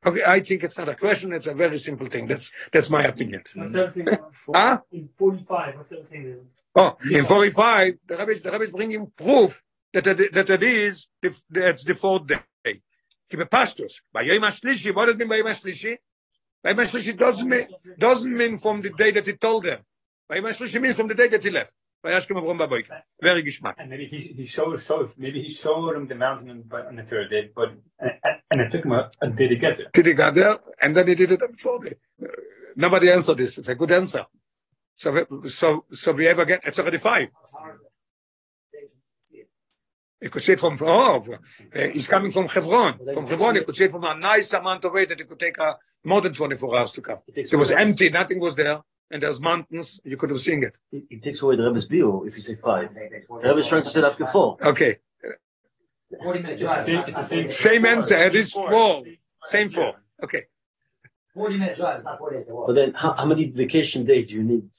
Okay, I think it's not a question. It's a very simple thing. That's that's my opinion. What's everything Huh? in forty-five, what's everything there? Oh, in 45, the rabbis, the rabbis bringing proof that it, that it is the, that's the fourth day. Keep a pastors. By Yom HaShlishi, what does it mean by Yom HaShlishi? By Yom HaShlishi doesn't mean, doesn't mean from the day that he told them. By Yom HaShlishi means from the day that he left. By Yashkem Avrom Baboika. Very geschmack. And maybe he, he showed, showed, maybe he showed him the mountain on, the third day, but, and, and it took him a, a day to get there. Did he got there? And then he did it on the fourth day. Uh, Nobody answered this. It's a good answer. So, we- so, so we ever get, it's already five. You could say it from, oh, uh, he's coming from Hebron. From Hebron, you could say it from a nice amount of way that it could take uh, more than 24 hours to come. It It was away- empty, nothing was there, and there's mountains, you could have seen it. It, it takes away the Rebbe's bill if you say five. The Rebbe's trying to say after four. Okay, Forty minute It's the same, it's the same. same answer, it is four. Same Same four. Okay. Forty minute drive, not four days to walk. But then, how, how many vacation days do you need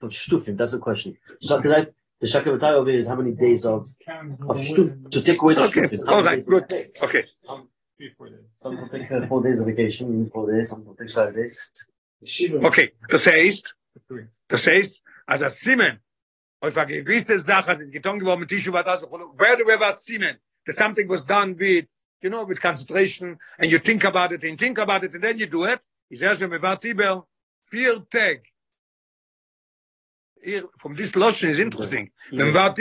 for shtufim? That's the question. So can I, the shakavatay over here is how many days of, of shtuf, to take away the Okay, shtufim. How all many right, days? good. Okay. Some, three, four days. Some will take uh, four days of vacation, you need four days, some will take five days. Okay, das heißt, Three. das heißt, als a Simen, auf a gewisse Sache, als es getan geworden mit Tishu Vadas, where do we have a Simen? That something was done with, you know, with concentration, and you think about it, and think about it, and then you do it. Is erst, wenn wir war Tibel, Tag. Here, from this lotion is interesting. War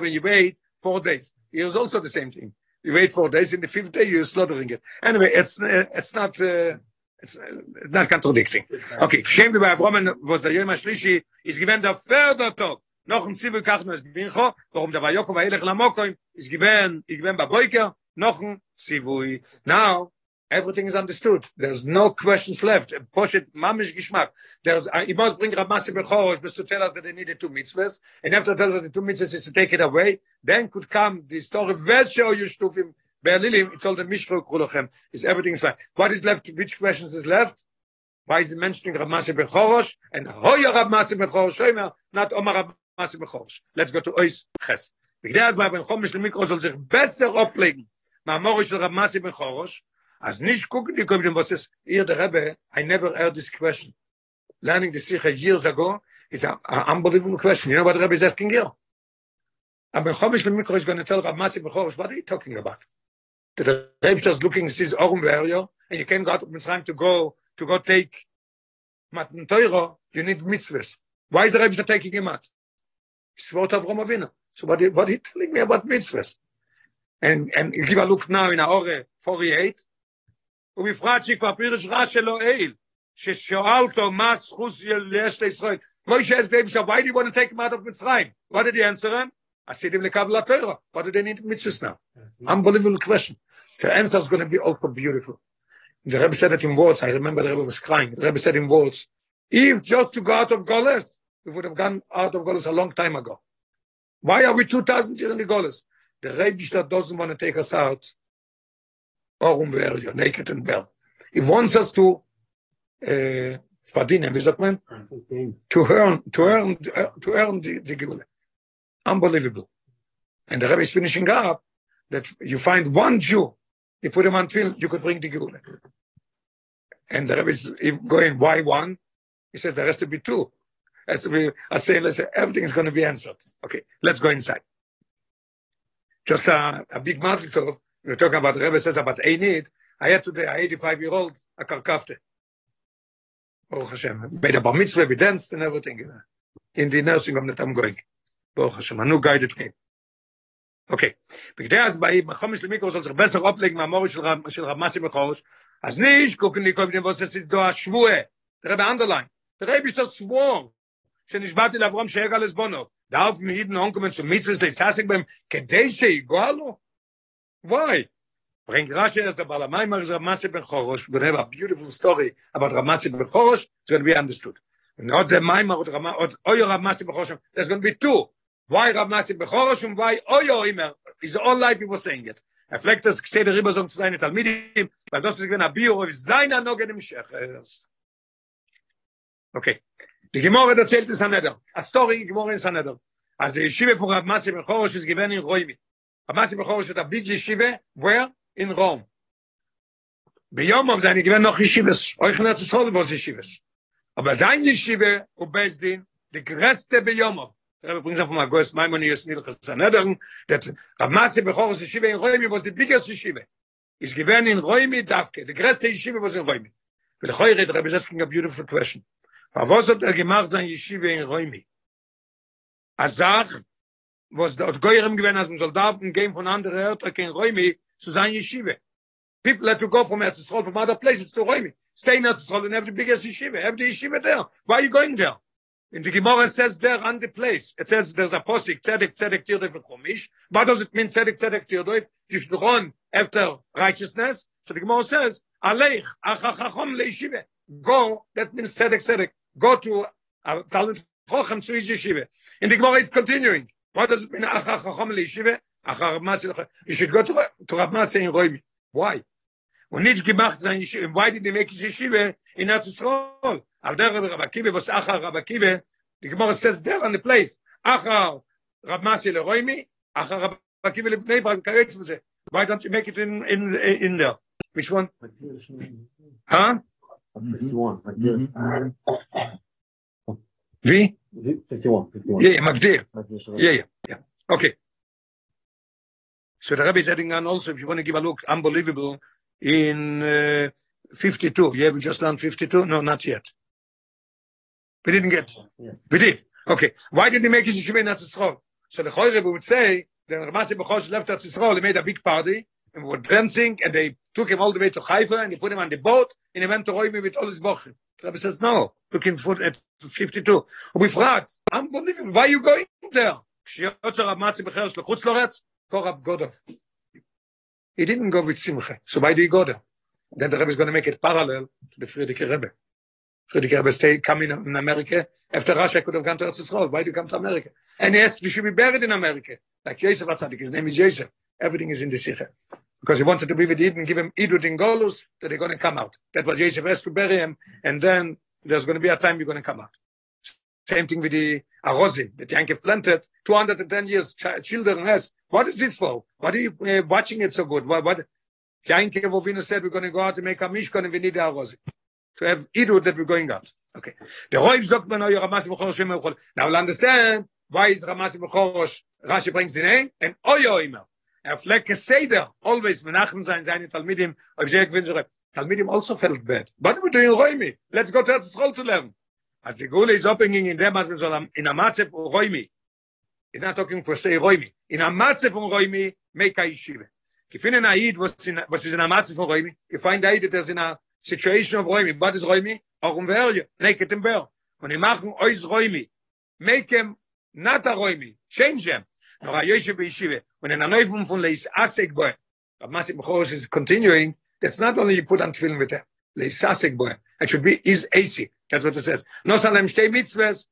when you wait four days, here is also the same thing. You wait four days, in the fifth day, you're slaughtering it. Anyway, it's, uh, it's not, uh, it's uh, not contradicting. Okay, Shem Avromen, was der Yom HaShlishi, ist gewähnt der Fördertag. Noch ein Zibel kachno es bincho, warum der Vayoko vayelech lamokoim, ist gewähnt, ist gewähnt bei Boiker, noch ein Zibui. Now, Everything is understood. There's no questions left. Poshet mamish gishmak. There's, uh, he must bring Rav Masi Bechorosh just to tell us that they needed two mitzvahs. And after tells us the two mitzvahs is to take it away. Then could come the story, Vesho Yushtufim Be'alilim. He told them, Mishro Kulochem. Is everything is fine. What is left? Which questions is left? Why is he mentioning Rav Masi Bechorosh? And Hoya Rav Masi Bechorosh not Omar Rav Masi Bechorosh. Let's go to Ois Ches. בגדי הזמן בן חומש למיקרו זול sich besser auflegen. מהמורי של רב מסי בן חורש, אז nicht gucken die kommen was ist ihr der Rebbe I never heard this question learning the Sikha years ago is an unbelievable question you know what the Rebbe is asking you and Ben Chomish Ben Mikro is going to tell Rav Masi Ben Chorosh what are you talking about that the Rebbe is just looking sees Orum Verio and you can't go out of Mitzrayim to go to go take Matan Teuro you need mitzvahs why is the Rebbe taking him out it's what Avram Avinu so what, what are you telling me about mitzvahs and and you give a look now in our 48 ובפרט שכבר פירש רע שלו איל, ששואל אותו מה זכות יש לישראל. Moshe asked David, why do you want to take him out of Mitzrayim? What did he answer him? Asidim lekabla Torah. What do they need mitzvahs now? Unbelievable question. The answer is going to be also beautiful. The Rebbe said it in words. I remember the Rebbe was crying. The Rebbe said in words, if just to go out of Goles, we would have gone out of Goles a long time ago. Why are we 2,000 years in the Goles? The Rebbe doesn't want to take us out Orum Verio, naked and bare. He wants us to uh, verdienen, wie sagt man? To earn, to earn, to earn the, the Geula. Unbelievable. And the Rebbe is finishing up that you find one Jew, you put him on film, you could bring the Geula. And the Rebbe is going, why one? He said there has to be two Has to be, I say, listen, everything is going to be answered. Okay, let's go inside. Just a, a big mazel tov we're talking about the Rebbe says about Einid. I had today, a 85 year old, a karkafte. Baruch Hashem. Made a bar mitzvah, we danced and everything. In the nursing home that I'm going. Baruch Hashem. A new guided me. Okay. בגדי אז באי, בחומש למיקרו soll sich besser ablegen מהמורי של רב, של רב מסי בחורש, אז nicht gucken die kommen, was es ist da השבועה. Der Rebbe underline. Der Rebbe ist das Schwur. שנשבעתי לאברהם שיגע לסבונו. דאף מידן אונקומן mitzvahs להססק בהם, כדי שיגוע לו? Why? Bring Rashi as the is Ramasi ben Chorosh. We're going to have a beautiful story about Ramasi ben Chorosh. It's going to be understood. Not the Maimar or Rama, or Oyo Ramasi ben Chorosh. There's going to be two. Why Ramasi ben Chorosh and why Oyo Imer? His whole life he was saying it. Das gsteht der Ribber so zu seine Talmidim, weil das ist wenn er Bio auf seiner Noge dem Schech. Okay. Die Gemorre erzählt es an Eder. A Story in Gemorre ist an Eder. Als die Yeshiva von Rav Matze Bechorosh ist gewähne in Roimi. Rav Matze Bechorosh hat abit die Yeshiva, where? In Rom. Biyom auf seine gewähne noch Yeshivas. Euch in das Zoll, wo es Yeshivas. Aber sein Yeshiva, wo Besdin, die größte bei Yomov. Der Rebbe bringt auf dem Agost, mein Mann, Yosni, der Chassan Eder, dat Rav Matze Bechorosh Yeshiva in Roimi, wo es die biggest Yeshiva. Ist gewähne in Roimi, Davke, die größte Yeshiva, wo es in Roimi. Und der Heure, der Rebbe, das ging a beautiful question. Was hat er gemacht sein yeshiva in Rome? Azach was dort goyim gewen as soldaten gehen von andere örter kein räume zu sein yeshiva. People had to go from as from other places to räume stay in as in every biggest yeshiva every yeshiva there. Why are you going there? In the gemara says there on the place it says there's a posik tzedek tzedek tir dev chomish what does it mean tzedek tzedek tir dev you should run after righteousness. So the gemara says aleich achachachom le yeshiva. Go that means tzedek tzedek go to a talent chochem to yeshiva in the gemara is continuing What does it mean? Achar chacham leishive? Achar mas You should go to, to Rav Masa in Roimi. Why? Und nicht gemacht sein Yeshiva. Why did they make Yeshiva in Eretz Yisrael? Al der Rav Akiva was Achar Rav Akiva. The Gemara says there on the place. Achar Rav Masa le Roimi. Achar Rav Akiva le Bnei was it. Why don't you make it in, in, in there? Which one? Huh? 51. Wie? 51. 51. Yeah, yeah, Magdir. Yeah. Yeah, yeah, yeah. Okay. So the Rabbi is adding on also, if you want to give a look, unbelievable, in uh, 52. You have just done 52? No, not yet. We didn't get. Yes. We did. Okay. Why did he make his yeshiva in Eretz So the Choyre would say, the Ramasi Bechosh left Eretz Yisrael, he made a big party, and were dancing, and they took him all the way to Haifa, and they put him on the boat, and he went to Roimi with all his bochim. Rabbi says, no, Looking for at 52. And I'm believing. why are you going there? He didn't go with Simcha, so why do you go there? Then the Rebbe is going to make it parallel to the Frierdiker Rebbe. Frierdiker Rebbe stayed, coming in, America. After Russia, could have gone to Eretz Yisrael. Why do you come to America? And he asked, we should be buried in America. Like Yosef HaTzadik, his name is Yosef. Everything is in the Sikha. Because he wanted to be with Eden, give him Idut in Golus, that they're going to come out. That was Yosef has to bury him, and then there's going to be a time you're going to come out. Same thing with the Arozim that Yankov planted 210 years. Ch- children asked, what is it for? What are you uh, watching it so good? What, what? Yankov Ovina said, we're going to go out and make a Mishkan and we need the Arozim. To have Idut that we're going out. Okay. The Roiv sagt Now we'll understand why is Ramasi Bechorosh, Rashi brings the name, and Oyo Imer. Er flecke Seder, always Menachem sein, seine Talmidim, ob ich gewinne, so, Talmidim also felt bad. Do we do in Roimi? Let's go to Eretz Yisrael to learn. As the Gule is opening in dem, as we soll, in a Matzef Roimi. He's not talking for say Roimi. In a Matzef Roimi, make a yeshiva. If in an Aid was in, was in a Matzef Roimi, you find Aid that is in a situation of Roimi. What is Roimi? Auch um Verje, naked and bear. When you machen ois Roimi, make him not a Roimi, change him. Nor a Yeshiva Yeshiva. When in a Neufung von Leis Asek Boy, but Masik Mechoros is continuing, that's not only you put on film with him, Leis Asek Boy. It should be is AC. That's what it says. No Salem Shtei Mitzvahs,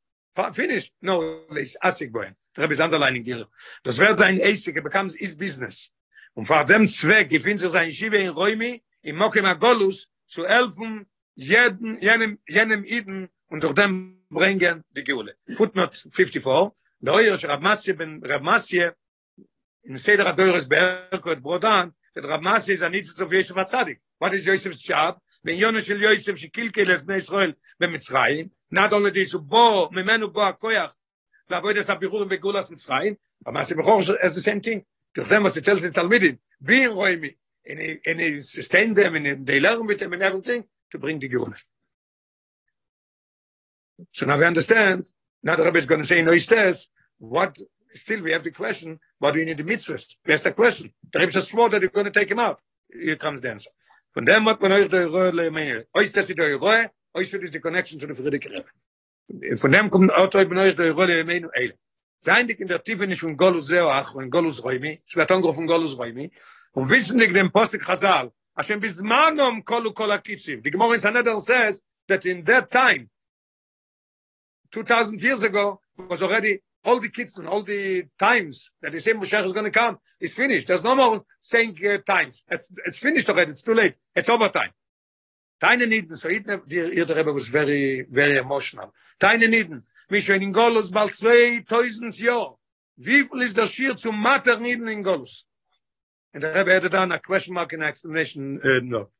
finished. No, Leis Asek Boy. The Rebbe is underlining here. Das wird sein AC, it becomes his business. Und vor dem Zweck gefindt sich sein Yeshiva in Roimi, in Mokem Agolus, zu helfen, jeden, jenem, jenem Iden und durch dem bringen die Geule. Footnote 54. Der Euer Rab Masje ben Rab Masje in Seder Adoyres Berkot Brodan, that Rab Masje is a nitzitz of Yosef Atzadik. What is Yosef's job? Ben Yonah shel Yosef shekilkel es Bnei Israel b'Mitzrayim, not only this, bo, ממנו בו הכוח, לעבוד את הבירורים בגאולת מצרים, אבל מה שבחור is the same thing. durch them was it tells the Talmidim, be in Roimi, and he, and he sustain them, and they learn with them and everything, to bring the Geula. So now we understand, now the Rebbe is going to say, no, he says, what, still we have the question, do you need the mitzvahs? That's the question. The Rebbe swore that you're going to take him out. Here comes the answer. Von dem hat man euch der Rohe lemeine. Euch das ist der Rohe, euch ist die connection to the Friedrich Rebbe. Von dem kommt auch euch euch der Rohe lemeine eile. Sein dik in der Tiefe nicht von Golus Zeach und Golus Roimi, wird angerufen Golus Roimi, und wissen dik dem Postik Chazal, Hashem bizmanom kolu kol akitzim. The Gemara in Sanhedrin says that in that time, 2,000 years ago, was already all the kids and all the times that the same Moshe is going to come is finished. There's no more saying uh, times. It's, it's finished already. It's too late. It's overtime. Deine Niden, so hier hier der Rebbe was very, very emotional. Deine Niden, wie schon in Golus bald 2000 Jahre. Wie viel ist das Schier zum Mater Niden in Golus? And the Rebbe added on a question mark in explanation, uh, no.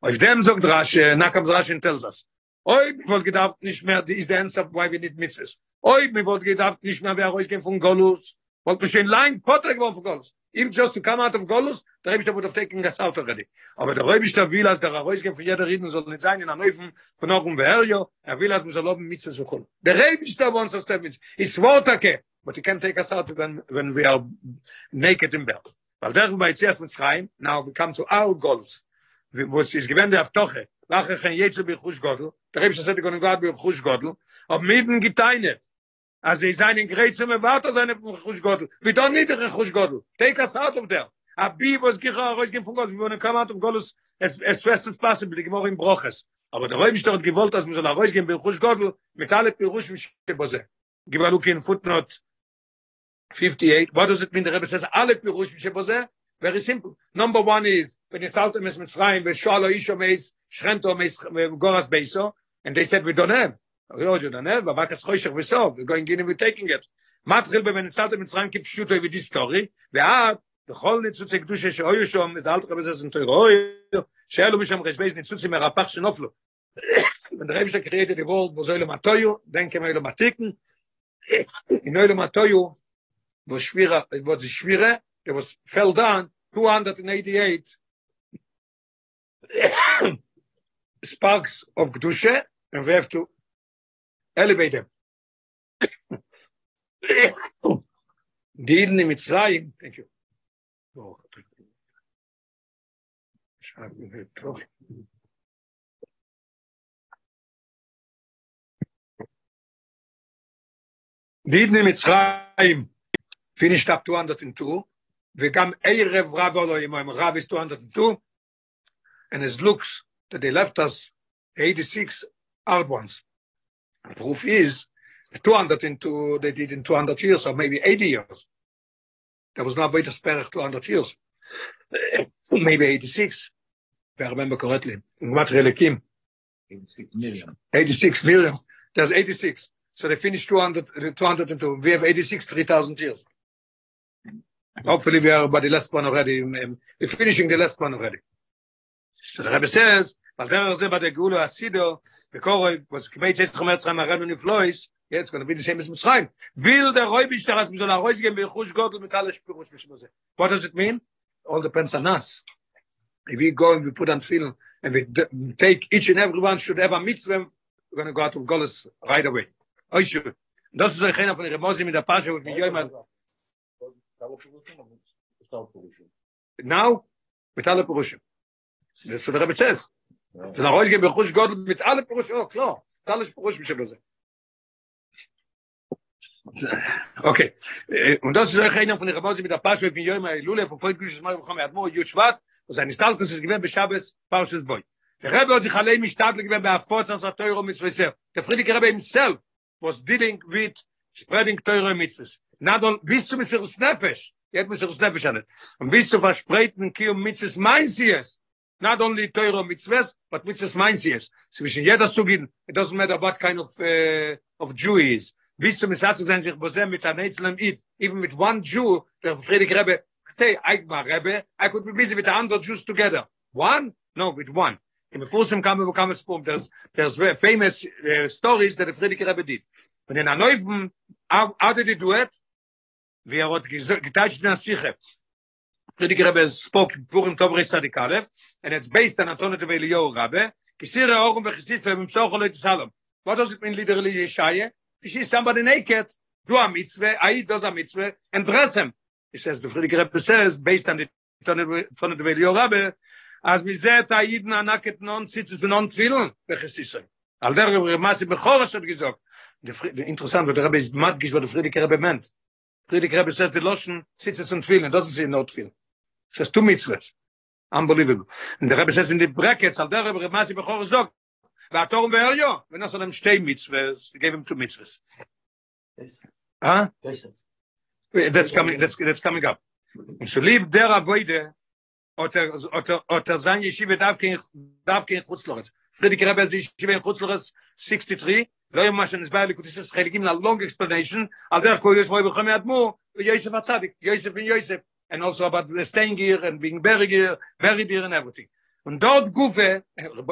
Auf dem sagt Rashi, Nakam Rashi and tells us, Oi, mir wollt gedacht nicht mehr, die ist der answer why we need mitzvahs. Oi, mir wollt gedacht nicht mehr, wer rausgehen von Golus. Mir schön lang Potter geworden von Golus. Even just to come out of Golus, der Rebbe would have taken us out already. Aber der Rebbe der will, als der rausgehen von jeder Reden soll nicht sein, in einem Neufen von Ochum Beherjo, er will, als wir soll mitzvahs zu kommen. Der Rebbe wants us to mitzvahs. It's Wortake, but he can take us out when, when we are naked in bed. Weil der bei zuerst mit schreien, now we come to our goals. Wo ist gewende auf Toche, nach ich jetzt bi khush godel der gibs seit gonn gad bi khush godel ob miten gedeine also ich seinen gretz mir warte er seine khush godel wie dann nit der khush godel take us out of der a bi was gih a khush godl wie wenn kamat um golos es es fest es passibel ich mach broches. Aber der räumst dort gewollt dass mir so nach euch gehen bi khush godel mit alle bi khush mich beze kin footnote 58 what does it mean? The rabbi says alle bi khush mich very simple. Number 1 is when the south is with rain with shallow is or shrento is goras beiso and they said we don't have. We oh, don't have? And what the choice of so we going in we taking it. Matril when the south is rain keep shoot with this story. We are the whole nitzu tzedush she oy shom is alt kabez is to oy shelo mi sham reshbez nitzu tzim rapach shnoflo *coughs* and they she created the world we should matoyu to you think we in order matoyu make to you was schwierig was schwierig it was fell down 288 *coughs* sparks of Gdusha, and we have to elevate them. *coughs* the Eden in Mitzrayim, thank you. The Eden in Mitzrayim finished up 202, וגם ערב רב אלוהים, אם רב is 202, and it looks that they left us 86 hard ones. The proof is 200 into, they did in 200 years or maybe 80 years. There was no way to spare 200 years. *coughs* maybe 86, if I remember correctly. In what Relikim, 86 million. 86 million. There's 86. So they finished 200, 200 into, we have 86, 3,000 years. Hopefully we are by the last one already. um, We're finishing the last one already. So the Rebbe says, אבל דרך זה בדי גאולו הסידו, וקורוי, was כמי צייס חומר צחיים הרב נפלויס, yeah, it's going to be the same as Mitzrayim. Will the Roy Bishtaras Mizol HaRoy Zgem B'Yechush Godel Mitalish Pirush Mishmo Zeh. What does it mean? All depends on us. If we go and we put on film and we d- take each and every one should have a mitzvah, we're going to go out of Golis right away. Oh, sure. Das ist ein Chena von der Remosi mit der Pasha und mit Yoyman. Now, mit alle Purushim. Das ist der Rebbe Chess. Wenn er heute geht, mit Chush Gott, mit alle Purushim, oh, klar, mit alle Purushim, mit alle Purushim. Okay. Eh, und das ist euch einer von den Rebbe mit der Pasch mit Joima, mit Lule, von Freund, Gushis, Mario, Mohamed, Mohamed, Yushvat, und sein Stalkus ist gewähnt, bei Shabbos, Pashwe, Boi. Der Rebbe hat sich allein mit Stadl gewähnt, bei Afoz, als er Teuro, mit Zwei Ser. Der Friedrich Rebbe himself was dealing with spreading Teuro, mit Zwei Nadol bis zum Mesiris Nefesh. Jetzt Mesiris Nefesh an Und bis zum verspreiten Kiyum Mitzvahs meint sie es. Not only Teuro Mitzvahs, but Mitzvahs meint sie es. Zwischen jeder Sugin, it doesn't matter what kind of, uh, of Jew is. bis zum Satz sein sich bosem mit der Netzlem it even mit one Jew der Friedrich Rebbe say I my Rebbe I could be busy with the other Jews together one no with one in the first time come come spoke there's there's very famous uh, stories that the Friedrich Rebbe did und in neuen how, how did he do it wie er hat geteilt in der Sicher. Für die Rebbe spok Purim Tovri and it's based on Antonio de Liyo Rabbe, Kisira Orum Vechisife Vimsoch Oloi Tisalom. What does it mean literally Yeshaya? Is see somebody naked, do a mitzvah, Aid does a mitzvah, and dress him. He says, the Friedrich Rebbe says, based on the Antonio de Liyo Rabbe, as mizet Aid na naked non tzitzis non tzvilon Vechisise. Al der Rebbe Masi Bechorosh hat gesagt, interessant, but the Rebbe ist mad gish der Friedrich Rebbe meint. Friedrich Rebbe says, the Loschen sitzes und tfilen, doesn't say not tfilen. says two mitzvahs. Unbelievable. And the Rebbe says in the brackets, al der Rebbe Masi Bechorach sagt, והתורם והריו, ונעשו להם שתי מצווות, he gave him two mitzvahs. Huh? Yosef. That's coming, that's, that's coming up. Und so lieb der Avoide, ot er, ot er, ot er sein Yeshiva darf kein, darf kein Chutzlores. Friedrich Rebbe ist Yeshiva in Chutzlores 63, לא יום מה שנסבר לקוטיסס חלקים ל long explanation, על דרך כל יושבו יבחמי אדמו, ויוסף הצדיק, יוסף בן יוסף, and also about the staying here and being buried here, buried here and everything. Und dort Gufe,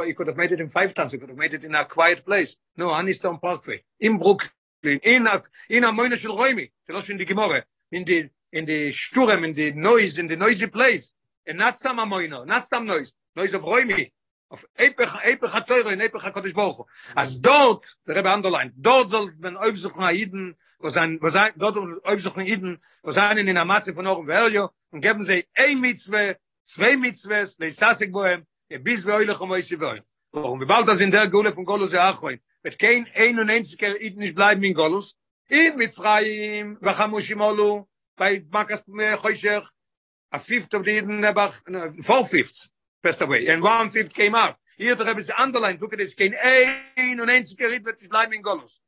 you could have made it in five times, you could have made it in a quiet place. No, Aniston Parkway, in Brooklyn, in a, in a moine shel Roimi, שלא in the Gemore, in the, in the Sturm, in the noise, in the noisy place, and not some amoino, not some noise, noise of Roimi, of Epech, Epech HaTeure, in Epech HaKodesh Baruch Hu. As dort, der Rebbe underline, dort soll man aufsuchen Aiden, wo sein, wo sein, dort aufsuchen Aiden, wo sein in der Matze von Orem Veljo, und geben sie ein Mitzwe, zwei Mitzwes, leisasik bohem, e bis ve oile chomo isi bohem. Warum? Wie bald das in der Gule von Golus ja Achoin, wird kein ein und einziger Id nicht bleiben in Golus, in Mitzrayim, vachamushim olu, bei Makas Choyshech, a fifth of the Eden, nebach, no, four fifths passed away, and one fifth came out. Hier der Rebbe ist underline, look at this, kein ein und einziger Id wird nicht bleiben in Golus.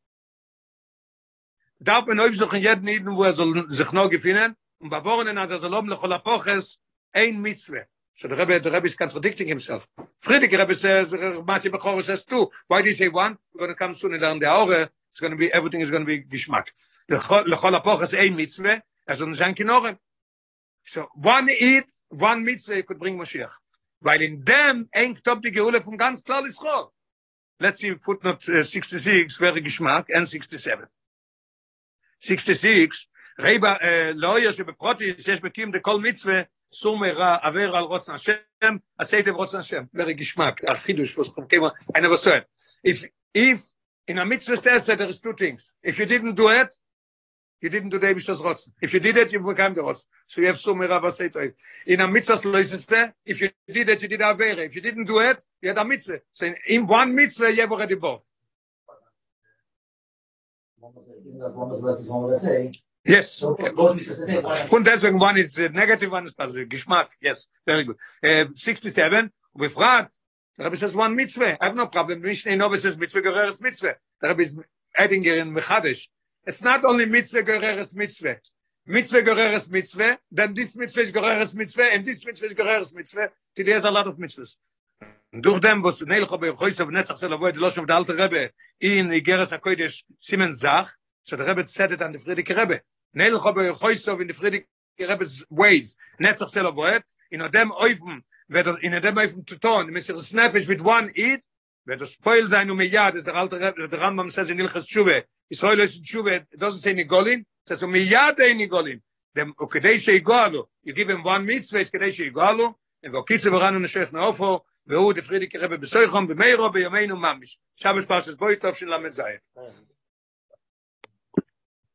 Darf man aufsuchen jeden Iden, wo er soll sich noch gefinnen, und bewohnen, als er soll oben lechol apoches, ein mitzvah. So the Rebbe, the Rebbe is contradicting himself. Friedrich Rebbe says, Masi Bechor says two. Why do you say one? We're going to come soon and down the hour. It's going to be, everything is going to be geschmack. Lechol apoch is ein mitzvah, as on sein kinoren. So one eat, one mitzvah you could bring Moshiach. Weil in dem hängt top die Geule von ganz klar Israel. Let's see footnote uh, 66, wäre Geschmack, and 67. 66, Reba, uh, lawyer שבפרוטי, שיש בקים דכל מצווה, סור מרע, עבר על רוצן השם, עשיתם רוצן השם. Very geschmack, החידוש, was came, I never saw it. If, if, in a says that there is two things. If you didn't do it, you didn't do the Eibishter's Rotzen. If you did it, you became the Rotzen. So you have so say to it. In a mitzvah loiseste, if you did it, you did Avere. If you didn't do it, you had a mitzvah. So in, in one mitzvah, you have already both. Was, was was Yes. so mitzvahs say one. Und deswegen one is uh, negative, one is positive. Geschmack. Yes. Very good. Uh, 67. ובפרט, the Rebbe says one mitzvah. I have no problem. Mishnah Nova says mitzvah gereres mitzvah. The Rebbe is adding in Mechadish. It's not only mitzvah gereres mitzvah. Mitzvah gereres mitzvah, then this mitzvah is gereres mitzvah, and this mitzvah is gereres mitzvah. Today there's a lot of mitzvahs. Und durch dem, was Neilcho bei Choyse of Netzach Avoid, Loshov der alte Rebbe, in Igeres HaKodesh, Simen Zach, so the Rebbe said it on the Friedrich Rebbe. Neilcho bei Choyse of in the Friedrich Rebbe's ways, Netzach Sel Avoid, in dem Oifen, wird das in dem Oifen zu tun, mit sich Snappish with one eat, wird das Spoil sein um Miyad, das der alte Rebbe, der Rambam says in Ilches Tshuve, Israel is Tshuve, it doesn't say Nigolin, it says um Miyad ein Nigolin. Dem, ukidei sheigolu, you give him one mitzvah, is kidei sheigolu, and vokitze veranu neshech naofo, והוא דפרידיק רבי בסויכום במיירו בימינו ממש. שבס פרשס בוי טוב של למד זין.